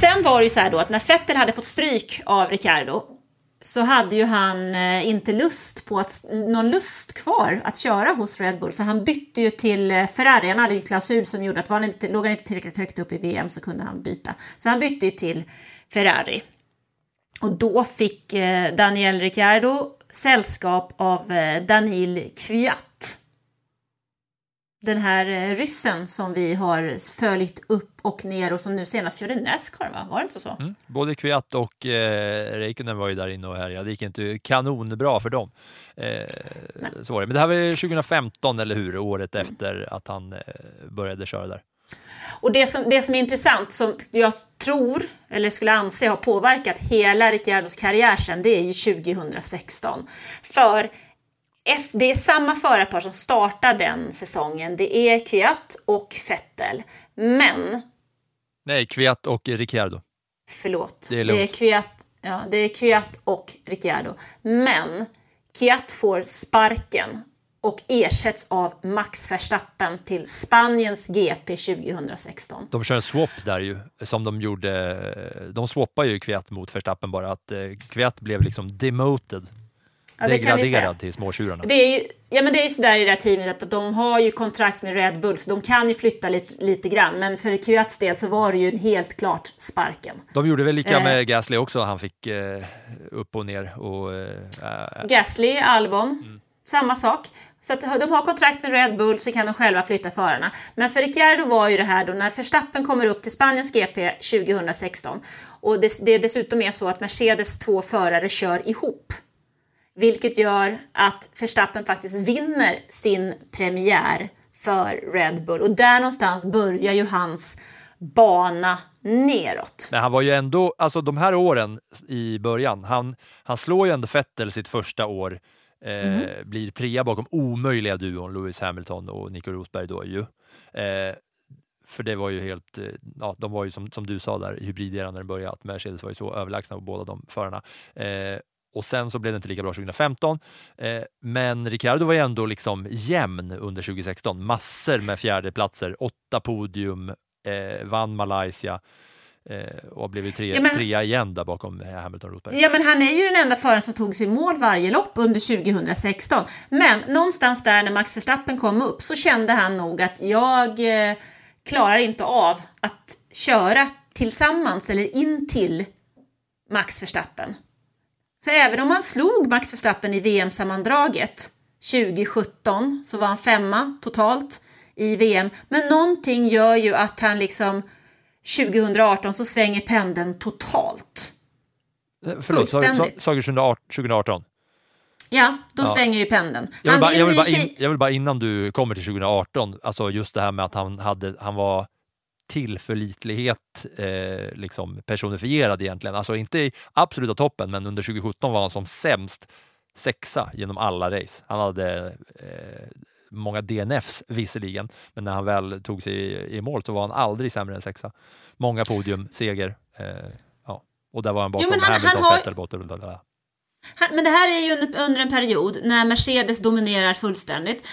Sen var det ju så här då att när Vettel hade fått stryk av Ricardo så hade ju han eh, inte lust på att, någon lust kvar att köra hos Red Bull så han bytte ju till eh, Ferrari. Han hade ju en klausul som gjorde att var han inte, låg han inte tillräckligt högt upp i VM så kunde han byta. Så han bytte ju till Ferrari. Och då fick eh, Daniel Ricciardo sällskap av Daniel Kviat Kvyat. Den här eh, ryssen som vi har följt upp och ner och som nu senast körde Nascar, va? Var det inte så? Mm. Både Kviat och eh, Räikkönen var ju där inne och härjade. Det gick inte kanonbra för dem. Eh, så var det. Men det här var ju 2015, eller hur? Året efter att han eh, började köra där. Och det som, det som är intressant, som jag tror, eller skulle anse har påverkat hela Ricciardos karriär sen, det är ju 2016. För det är samma förarpar som startar den säsongen. Det är Kvyat och Vettel. Men, Nej, Kviat och Ricciardo. förlåt, Det är lugnt. det är Kvyat, ja, det är Kvyat och Ricciardo. Men Kvyat får sparken och ersätts av Max Verstappen till Spaniens GP 2016. De kör en swap där ju, som de gjorde. De swappar ju Kviat mot Verstappen bara att eh, Kviat blev liksom demoted. Ja, degraderad till småtjurarna. Det är ju, ja, men det är ju sådär i det här teamet att de har ju kontrakt med Red Bull så de kan ju flytta lite, lite grann. Men för Kvyats del så var det ju helt klart sparken. De gjorde väl lika Eh. med Gasly också, han fick eh, upp och ner. Och, eh, Gasly, Albon, Mm. samma sak. Så att de har kontrakt med Red Bull så kan de själva flytta förarna. Men för Ricciardo var ju det här då när Verstappen kommer upp till Spaniens GP 2016 och det, det dessutom är så att Mercedes två förare kör ihop. Vilket gör att Verstappen faktiskt vinner sin premiär för Red Bull och där någonstans börjar ju hans bana neråt. Men han var ju ändå, alltså de här åren i början, han, han slår ju ändå Vettel sitt första år, eh, Mhm. blir trea bakom omöjliga duon Lewis Hamilton och Nico Rosberg då ju. Eh, för det var ju helt, eh, ja, de var ju som, som du sa där, hybriderande när det började, att Mercedes var ju så överlägsna på båda de förarna. Eh, och sen så blev det inte lika bra 2015. Eh, men Ricciardo var ju ändå liksom jämn under 2016. Massor med fjärdeplatser, åtta podium, eh, vann Malaysia eh, och blev ju tre, Ja, men- trea igen där bakom Hamilton Rosberg. Ja, men han är ju den enda föraren som tog sig mål varje lopp under 2016. Men någonstans där när Max Verstappen kom upp så kände han nog att jag eh, klarar inte av att köra tillsammans eller in till Max Verstappen. Så även om han slog Max Verstappen i VM-sammandraget 2017 så var han femma totalt i VM. Men någonting gör ju att han liksom 2018 så svänger pendeln totalt. Eh, Förlåt, sa, du 2018? 2018? Ja, då Ja. svänger ju pendeln. Jag vill, bara, jag, vill in, jag vill bara innan du kommer till 2018, alltså just det här med att han, hade, han var tillförlitlighet eh, liksom personifierad egentligen. Alltså inte i absoluta toppen, men under 2017 var han som sämst sexa genom alla race. Han hade eh, många DNFs visserligen, men när han väl tog sig i, i mål så var han aldrig sämre än sexa. Många podium, seger. Eh, ja. Och där var han bakom han- Hamilton, han har- Vettel, Bottas. Men det här är ju under, under en period när Mercedes dominerar fullständigt.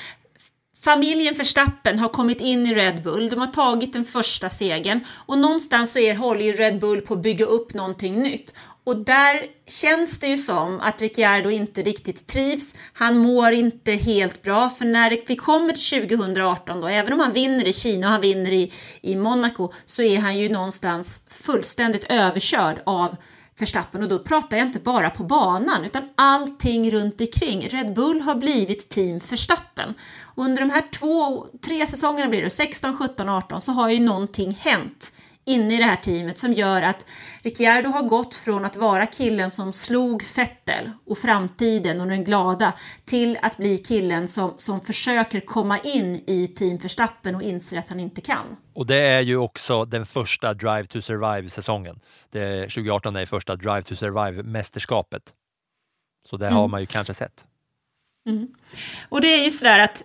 Familjen Verstappen har kommit in i Red Bull, de har tagit den första segern och någonstans så är, håller ju Red Bull på att bygga upp någonting nytt. Och där känns det ju som att Ricciardo inte riktigt trivs. Han mår inte helt bra för när vi kommer till 2018 då, även om han vinner i Kina och han vinner i, i Monaco så är han ju någonstans fullständigt överkörd av Verstappen och då pratar jag inte bara på banan utan allting runt omkring. Red Bull har blivit team Verstappen. Och under de här två, tre säsongerna blir det, 16, 17, 18, så har ju någonting hänt inne i det här teamet som gör att Ricciardo har gått från att vara killen som slog Vettel och framtiden och den glada till att bli killen som, som försöker komma in i team Verstappen och inser att han inte kan. Och det är ju också den första Drive to Survive-säsongen. Det- 2018 är första Drive to Survive-mästerskapet. Så det har Mm. man ju kanske sett. Mm. Och det är ju sådär att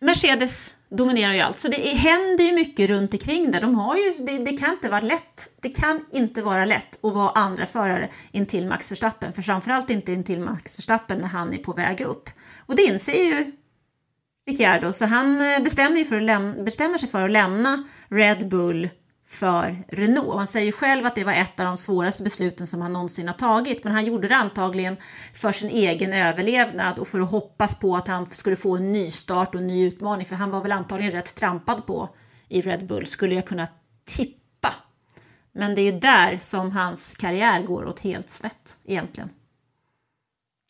Mercedes dominerar ju allt, så det händer ju mycket runt omkring där. De har ju, det, det kan inte vara lätt. Det kan inte vara lätt att vara andra förare intill Max Verstappen, för framförallt inte intill Max Verstappen när han är på väg upp. Och det inser ju Ricciardo, så han eh, bestämmer, ju för att bestämmer sig för att lämna Red Bull för Renault. Han säger själv att det var ett av de svåraste besluten som han någonsin har tagit, men han gjorde det antagligen för sin egen överlevnad och för att hoppas på att han skulle få en ny start och en ny utmaning, för han var väl antagligen rätt trampad på i Red Bull, skulle jag kunna tippa. Men det är ju där som hans karriär går åt helt snett egentligen.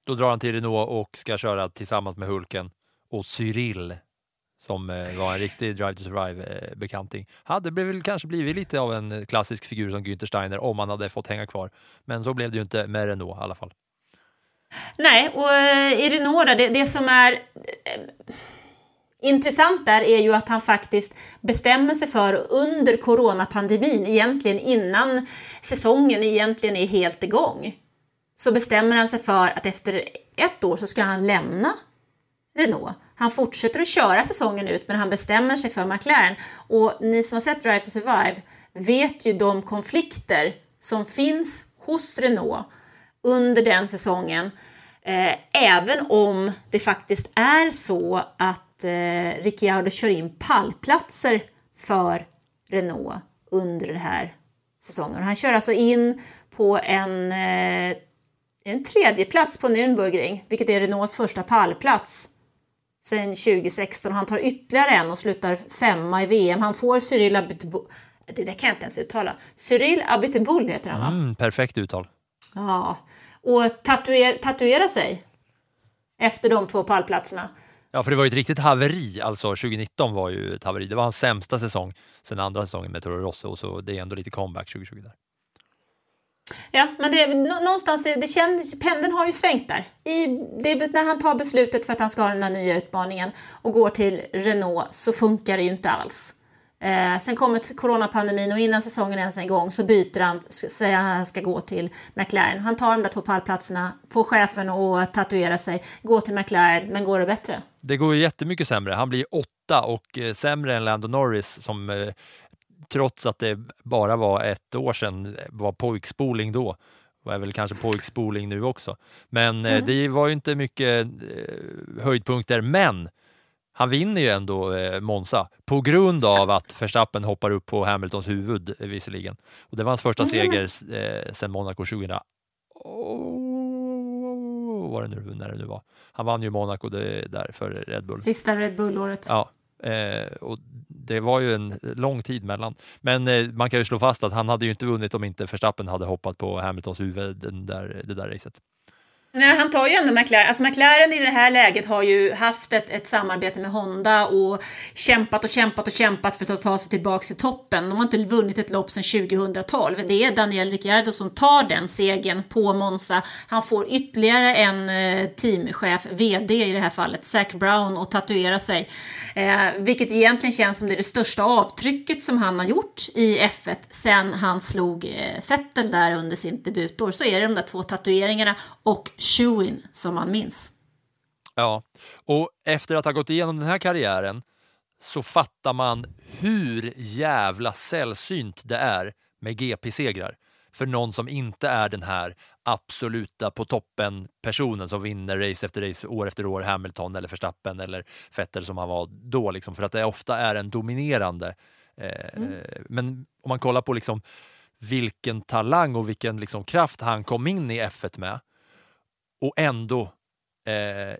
Då drar han till Renault och ska köra tillsammans med Hulken och Cyril som eh, var en riktig Drive to Survive-bekanting. Eh, hade väl kanske blivit lite av en eh, klassisk figur som Günther Steiner om han hade fått hänga kvar. Men så blev det ju inte med Renault i alla fall. Nej, och eh, i Renault då, det, det som är eh, intressant där är ju att han faktiskt bestämmer sig för under coronapandemin, egentligen innan säsongen egentligen är helt igång, så bestämmer han sig för att efter ett år så ska han lämna Renault. Han fortsätter att köra säsongen ut men han bestämmer sig för McLaren. Och ni som har sett Drive to Survive vet ju de konflikter som finns hos Renault under den säsongen. Eh, även om det faktiskt är så att eh, Ricciardo kör in pallplatser för Renault under den här säsongen. Han kör alltså in på en, eh, en tredje plats på Nürnbergring, vilket är Renaults första pallplats sen 2016. Han tar ytterligare en och slutar femma i VM. Han får Cyril Abiteboul. Det där kan jag inte ens uttala. Cyril Abiteboul heter han va? Mm, perfekt uttal. Ja. Och tatuer, tatuera sig efter de två pallplatserna. Ja, för det var ju ett riktigt haveri. Alltså 2019 var ju ett haveri. Det var hans sämsta säsong sen andra säsongen med Toro Rosso och så det är ändå lite comeback 2020 där. Ja, men det, någonstans, det känns, pendeln har ju svängt där. I, det, när han tar beslutet för att han ska ha den här nya utmaningen och går till Renault så funkar det ju inte alls. Eh, sen kommer coronapandemin och innan säsongen ens är igång så byter han, säger han att han ska gå till McLaren. Han tar de där två pallplatserna, får chefen att tatuera sig, går till McLaren, men går det bättre? Det går ju jättemycket sämre. Han blir åtta och eh, sämre än Lando Norris som eh, trots att det bara var ett år sedan var pojkspoling då. Och är väl kanske pojkspoling nu också. Men eh, Mm. det var ju inte mycket eh, höjdpunkter. Men han vinner ju ändå eh, Monza på grund av att Verstappen hoppar upp på Hamiltons huvud eh, visserligen. Och det var hans första Mm. seger eh, sedan Monaco 2000. Oh, vad det nu, när det nu var. Han vann ju Monaco det, där för Red Bull. Sista Red Bull-året. Ja, eh, och det var ju en lång tid mellan. Men eh, man kan ju slå fast att han hade ju inte vunnit om inte Verstappen hade hoppat på Hamiltons huvud den där, det där racet. Nej, han tar ju ändå McLaren. Alltså McLaren i det här läget har ju haft ett, ett samarbete med Honda och kämpat och kämpat och kämpat för att ta sig tillbaka till toppen. De har inte vunnit ett lopp sedan 2012. Det är Daniel Ricciardo som tar den segern på Monza. Han får ytterligare en eh, teamchef, VD i det här fallet, Zac Brown, och tatuera sig. Eh, vilket egentligen känns som det är det största avtrycket som han har gjort i F1 sen han slog eh, Vettel där under sin debutår. Så är det de där två tatueringarna och Chewin som man minns. Ja, och efter att ha gått igenom den här karriären så fattar man hur jävla sällsynt det är med GP-segrar för någon som inte är den här absoluta på toppen personen som vinner race efter race år efter år, Hamilton eller Verstappen eller Vettel som han var då, liksom, för att det ofta är en dominerande. Eh, Mm. Men om man kollar på liksom vilken talang och vilken liksom kraft han kom in i F1 med och ändå eh,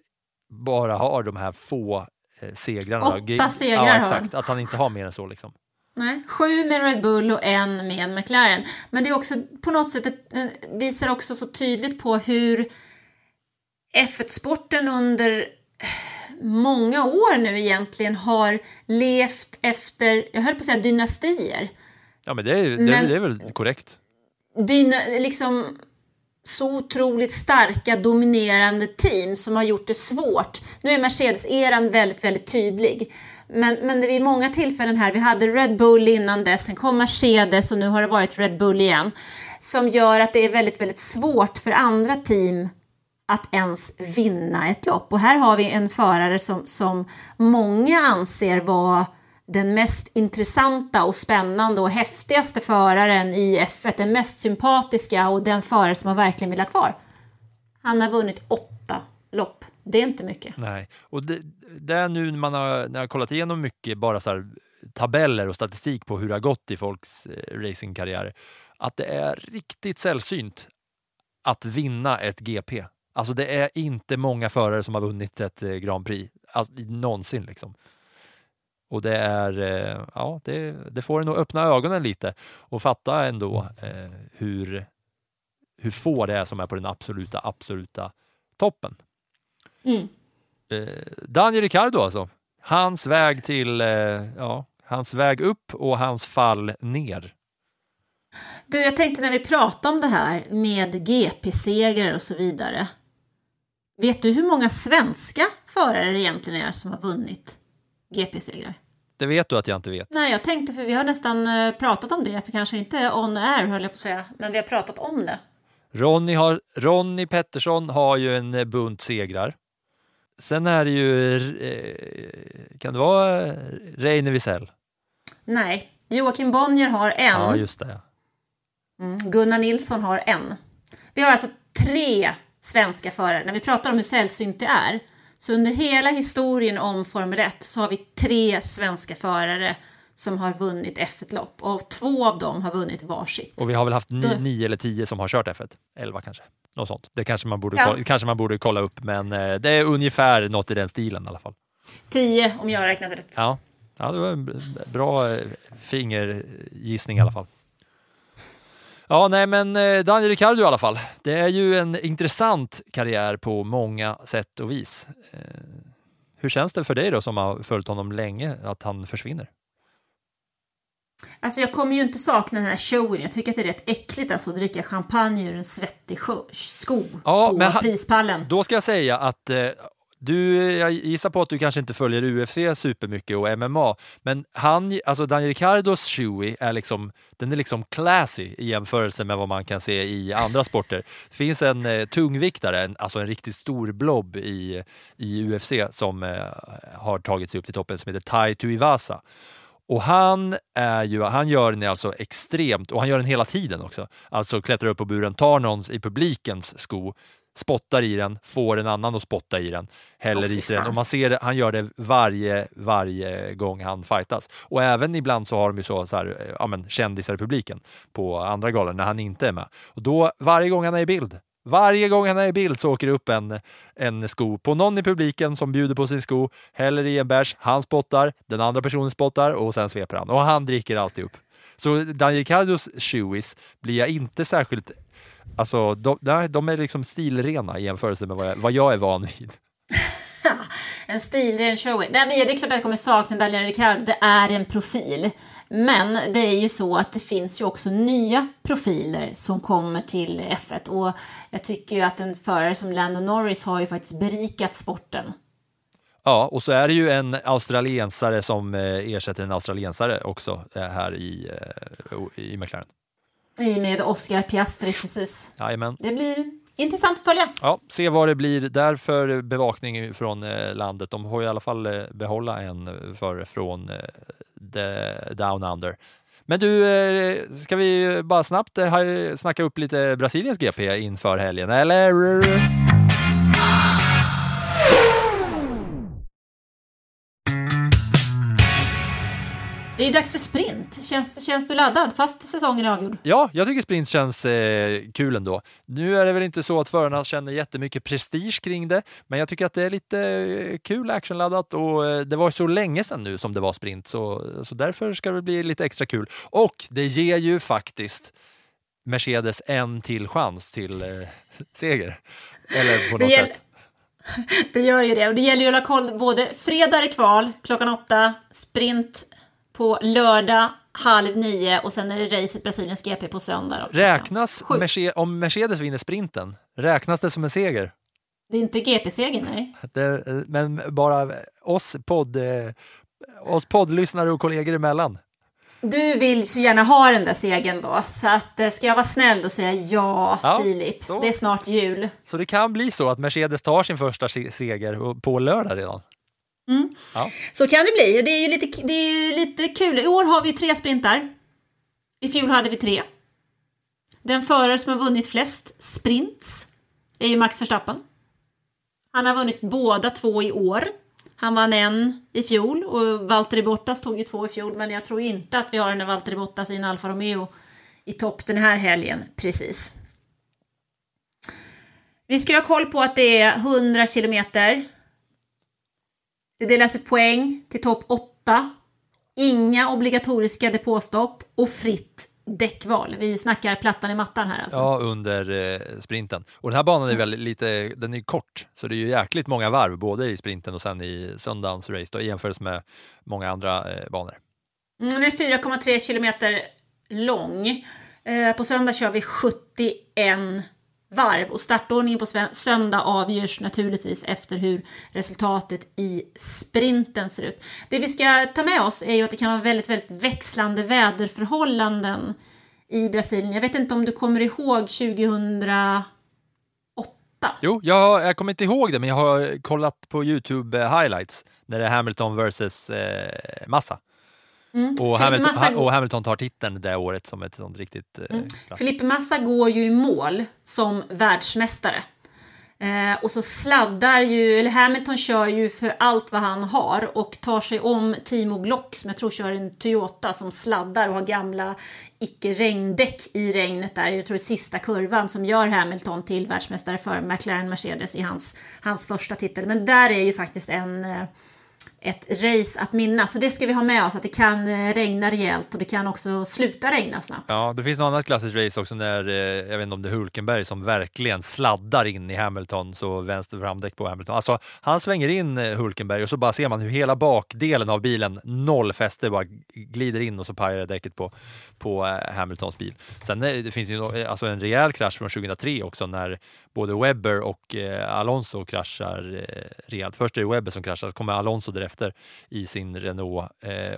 bara har de här få eh, segrarna. Åtta segrar ja, exakt, Att han inte har mer än så. Liksom. Nej, sju med Red Bull och en med McLaren. Men det är också på något sätt eh, visar också så tydligt på hur F1-sporten under många år nu egentligen har levt efter, jag höll på att säga dynastier. Ja, men det är, det, Men- det är väl korrekt. Dyna, liksom så otroligt starka dominerande team som har gjort det svårt. Nu är Mercedes-eran väldigt, väldigt tydlig. Men, men det är vid många tillfällen här, vi hade Red Bull innan dess, sen kom Mercedes och nu har det varit Red Bull igen. Som gör att det är väldigt, väldigt svårt för andra team att ens vinna ett lopp. Och här har vi en förare som, som många anser vara den mest intressanta och spännande och häftigaste föraren i F1, den mest sympatiska och den förare som man verkligen vill ha kvar. Han har vunnit åtta lopp. Det är inte mycket. Nej, och det, det är nu när man har, när jag har kollat igenom mycket bara så här, tabeller och statistik på hur det har gått i folks eh, racingkarriärer, att det är riktigt sällsynt att vinna ett GP. Alltså det är inte många förare som har vunnit ett eh, Grand Prix, alltså, någonsin liksom. Och det är, eh, ja, det, det får en att öppna ögonen lite och fatta ändå eh, hur, hur få det är som är på den absoluta, absoluta toppen. Mm. Eh, Daniel Ricciardo alltså. Hans väg till, eh, ja, hans väg upp och hans fall ner. Du, jag tänkte när vi pratar om det här med GP-segrar och så vidare. Vet du hur många svenska förare det egentligen är som har vunnit GP-segrar? Det vet du att jag inte vet. Nej, jag tänkte för vi har nästan eh, pratat om det, för kanske inte on air höll jag på att säga, men vi har pratat om det. Ronny, har, Ronny Pettersson har ju en eh, bunt segrar. Sen är det ju, eh, kan det vara Reine Wiesel? Nej, Joakim Bonnier har en. Ja, just det. ja. Mm, Gunnar Nilsson har en. Vi har alltså tre svenska förare. När vi pratar om hur sällsynt det är, så under hela historien om Formel 1 så har vi tre svenska förare som har vunnit F1-lopp och två av dem har vunnit varsitt. Och vi har väl haft ni, nio eller tio som har kört F1. Elva kanske. Något sånt. Det kanske man borde, Ja. kolla, kanske man borde kolla upp, men eh, det är ungefär något i den stilen i alla fall. Tio om jag räknat rätt. Ja, ja det var en bra eh, fingergissning i alla fall. Ja, nej, men eh, Daniel Ricciardo i alla fall. Det är ju en intressant karriär på många sätt och vis. Eh, Hur känns det för dig då som har följt honom länge att han försvinner? Alltså jag kommer ju inte sakna den här showen. Jag tycker att det är rätt äckligt alltså att dricka champagne ur en svettig sko Ja, på prispallen. Då ska jag säga att eh, du, jag gissar på att du kanske inte följer UFC supermycket och MMA, men han, alltså Daniel Ricardos shoey är liksom, den är liksom classy i jämförelse med vad man kan se i andra sporter. Det finns en eh, tungviktare, en, alltså en riktigt stor blob i, i UFC som eh, har tagit sig upp till toppen som heter Tai Tuivasa. Och han, är ju, han gör den alltså extremt, och han gör den hela tiden också. Alltså klättrar upp på buren, tar någons i publikens sko, spottar i den, får en annan att spotta i den, häller fy i sig den. Och man ser det, han gör det varje, varje gång han fightas. Och även ibland så har de ju så, så här, ja, men, kändisar i publiken på andra galor när han inte är med. Och då, varje gång han är i bild, varje gång han är i bild så åker det upp en, en sko på någon i publiken som bjuder på sin sko, häller i en bärs, han spottar, den andra personen spottar och sen sveper han. Och han dricker alltid upp. Så Daniel Ricciardos shoeis blir jag inte särskilt Alltså, de, nej, de är liksom stilrena i jämförelse med vad jag, vad jag är van vid. En stilren show. Nej, men det är klart att jag kommer sakna Daniel Ricciardo. Det är en profil. Men det är ju så att det finns ju också nya profiler som kommer till F1 och jag tycker ju att en förare som Lando Norris har ju faktiskt berikat sporten. Ja, och så är det ju en australiensare som eh, ersätter en australiensare också eh, här i, eh, i McLaren. I med Oscar Piastri precis. Jajamän. Det blir intressant att följa. Ja, se vad det blir där för bevakning från eh, landet. De har i alla fall eh, behålla en förare från eh, the Down Under. Men du, eh, ska vi bara snabbt eh, snacka upp lite Brasiliens GP inför helgen, eller? Det är dags för sprint. Känns, känns du laddad fast säsongen är avgjord? Ja, jag tycker sprint känns eh, kul ändå. Nu är det väl inte så att förarna känner jättemycket prestige kring det, men jag tycker att det är lite eh, kul actionladdat och eh, det var så länge sedan nu som det var sprint, så, så därför ska det bli lite extra kul. Och det ger ju faktiskt Mercedes en till chans till eh, seger. Eller på något sätt. Det gör ju det och det gäller ju att hålla koll. Både fredag är det kval klockan åtta, sprint på lördag halv nio och sen är det racet Brasiliens GP på söndag. då. Räknas Merce- om Mercedes vinner sprinten, räknas det som en seger? Det är inte GP-seger, nej. Det, men bara oss, podd, eh, oss poddlyssnare och kollegor emellan. Du vill så gärna ha den där segern då, så att eh, ska jag vara snäll och säga ja, Ja, Filip. så. Det är snart jul. Så det kan bli så att Mercedes tar sin första se- seger på lördag redan. Mm. Ja. Så kan det bli. Det är ju lite, det är lite kul. I år har vi tre sprintar. I fjol hade vi tre. Den förare som har vunnit flest sprints är ju Max Verstappen. Han har vunnit båda två i år. Han vann en i fjol och Valtteri Bottas tog ju två i fjol men jag tror inte att vi har en Valtteri Bottas i en Alfa Romeo i topp den här helgen precis. Vi ska ha koll på att det är 100 kilometer. Det delas ut poäng till topp 8. Inga obligatoriska depåstopp och fritt däckval. Vi snackar plattan i mattan här alltså. Ja, under eh, sprinten. Och den här banan är väl lite, den är kort, så det är ju jäkligt många varv både i sprinten och sen i söndagens race då, i jämförelse med många andra eh, banor. Mm, Den är 4,3 kilometer lång. Eh, på söndag kör vi 71 varv och startordningen på söndag avgörs naturligtvis efter hur resultatet i sprinten ser ut. Det vi ska ta med oss är ju att det kan vara väldigt, väldigt växlande väderförhållanden i Brasilien. Jag vet inte om du kommer ihåg 2008? Jo, jag, jag kommer inte ihåg det, men jag har kollat på Youtube eh, highlights när det är Hamilton versus eh, Massa. Mm. Och, Hamilton, Massa och Hamilton tar titeln det året som ett sånt riktigt... Eh, Mm. Massa går ju i mål som världsmästare. Eh, och så sladdar ju, eller Hamilton kör ju för allt vad han har och tar sig om Timo Glock som jag tror kör en Toyota som sladdar och har gamla icke-regndäck i regnet där. Jag tror det är sista kurvan som gör Hamilton till världsmästare för McLaren Mercedes i hans, hans första titel. Men där är ju faktiskt en eh, ett race att minnas. Så det ska vi ha med oss, att det kan eh, regna rejält och det kan också sluta regna snabbt. Ja, det finns något annat klassiskt race också när, eh, jag vet inte om det är Hulkenberg som verkligen sladdar in i Hamilton, så vänster framdäck på Hamilton. Alltså, han svänger in eh, Hulkenberg och så bara ser man hur hela bakdelen av bilen, noll fäste, bara glider in och så pajar däcket på, på eh, Hamiltons bil. Sen eh, det finns ju eh, alltså en rejäl krasch från 2003 också när både Webber och Alonso kraschar eh, rejält. Först är det Webber som kraschar, så kommer Alonso därefter i sin Renault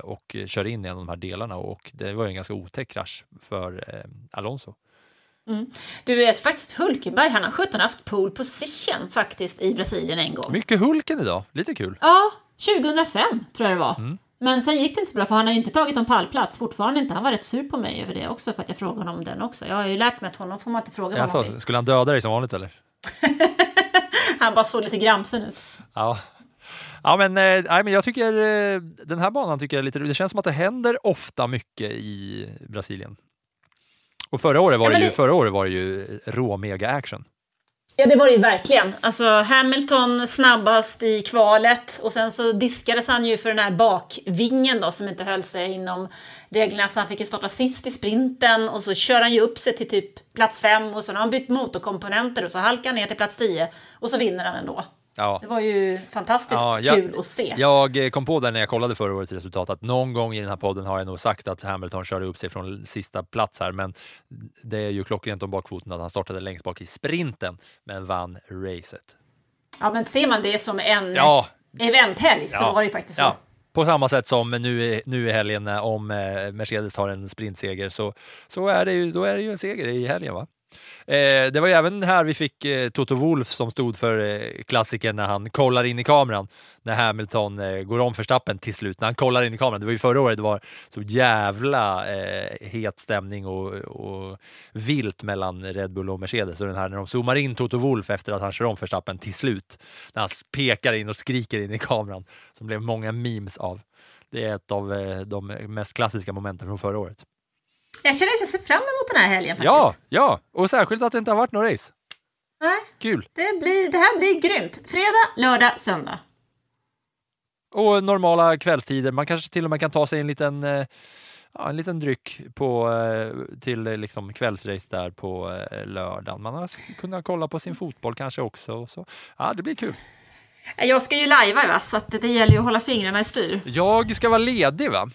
och kör in i en av de här delarna och det var ju en ganska otäck krasch för Alonso. Mm. Du vet faktiskt Hulkenberg, han har 17 haft pole position faktiskt i Brasilien en gång. Mycket Hulken idag, lite kul. Ja, 2005 tror jag det var. Mm. Men sen gick det inte så bra för han har ju inte tagit någon pallplats, fortfarande inte. Han var rätt sur på mig över det också för att jag frågade honom om den också. Jag har ju lärt mig att honom får man inte fråga vad man Alltså, vill. skulle han döda dig som vanligt eller? Han bara såg lite gramsen ut. Ja. Ja, men, eh, nej, men jag tycker eh, den här banan tycker jag är lite Det känns som att det händer ofta mycket i Brasilien. Och förra året var Ja, det, ju, det- förra året var det ju rå mega action. Ja, det var det ju verkligen. Alltså Hamilton snabbast i kvalet och sen så diskades han ju för den här bakvingen då som inte höll sig inom reglerna så han fick ju starta sist i sprinten och så kör han ju upp sig till typ plats fem och så har han bytt motorkomponenter och så halkar han ner till plats tio och så vinner han ändå. Ja. Det var ju fantastiskt Ja, jag- kul att se. Jag eh, kom på det när jag kollade förra årets resultat att någon gång i den här podden har jag nog sagt att Hamilton körde upp sig från sista plats här, men det är ju klockrent om bakfoten att han startade längst bak i sprinten, men vann racet. Ja, men ser man det som en Ja. eventhelg så Ja. var det ju faktiskt så. På samma sätt som nu i, nu i helgen eh, om eh, Mercedes tar en sprintseger så, så är det ju, då är det ju en seger i helgen. va? Eh, det var ju även här vi fick eh, Toto Wolf som stod för eh, klassikern när han kollar in i kameran när Hamilton eh, går om Verstappen till slut. När han kollar in i kameran. Det var ju förra året det var så jävla eh, het stämning och, och vilt mellan Red Bull och Mercedes. Och den här när de zoomar in Toto Wolf efter att han kör om Verstappen till slut. När han pekar in och skriker in i kameran som blev många memes av. Det är ett av eh, de mest klassiska momenten från förra året. Jag känner att jag ser fram emot den här helgen faktiskt. Ja, ja, och särskilt att det inte har varit några race. Nej, Kul! det, blir, det här blir grymt. Fredag, lördag, söndag. Och normala kvällstider. Man kanske till och med kan ta sig en liten, eh, ja, en liten dryck på, eh, till eh, liksom kvällsrace där på lördagen. Man har kunnat kolla på sin fotboll kanske också. Så, ja, det blir kul. Jag ska ju lajva va, så att det gäller ju att hålla fingrarna i styr. Jag ska vara ledig va?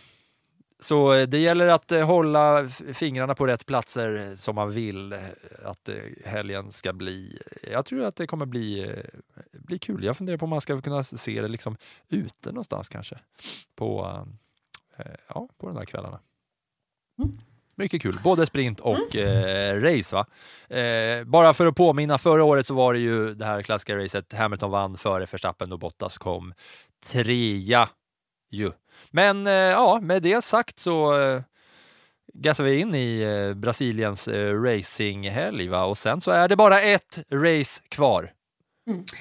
Så eh, det gäller att eh, hålla fingrarna på rätt platser eh, som man vill att helgen ska bli. Jag tror att det kommer bli, bli kul. Jag funderar på om man ska kunna se det liksom ute någonstans kanske på, ja, på de här kvällarna. Mycket kul, både sprint och eh, race. Va? Eh, bara för att påminna, förra året så var det ju det här klassiska racet. Hamilton vann före Verstappen och Bottas kom trea. Ju. Men eh, ja, med det sagt så eh, gassar vi in i eh, Brasiliens racinghelg va? och sen så är det bara ett race kvar.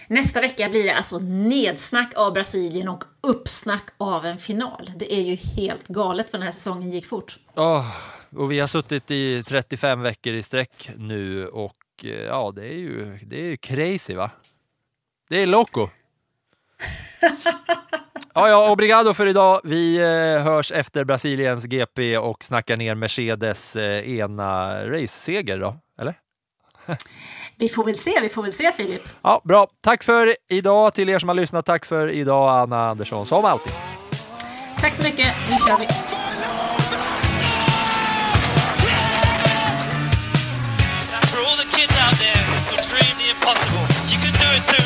Nästa vecka blir det alltså nedsnack av Brasilien och uppsnack av en final. Det är ju helt galet för den här säsongen gick fort. Åh, och vi har suttit i 35 veckor i sträck nu och ja, det är ju, det är ju crazy va? Det är loco. Ja, ja, obrigado för idag. Vi eh, hörs efter Brasiliens GP och snackar ner Mercedes eh, ena raceseger då, eller? Vi får väl se, vi får väl se Filip. Ja, bra. Tack för idag till er som har lyssnat. Tack för idag, Anna Andersson, som alltid. Tack så mycket, nu kör vi! Impossible, you can do it too.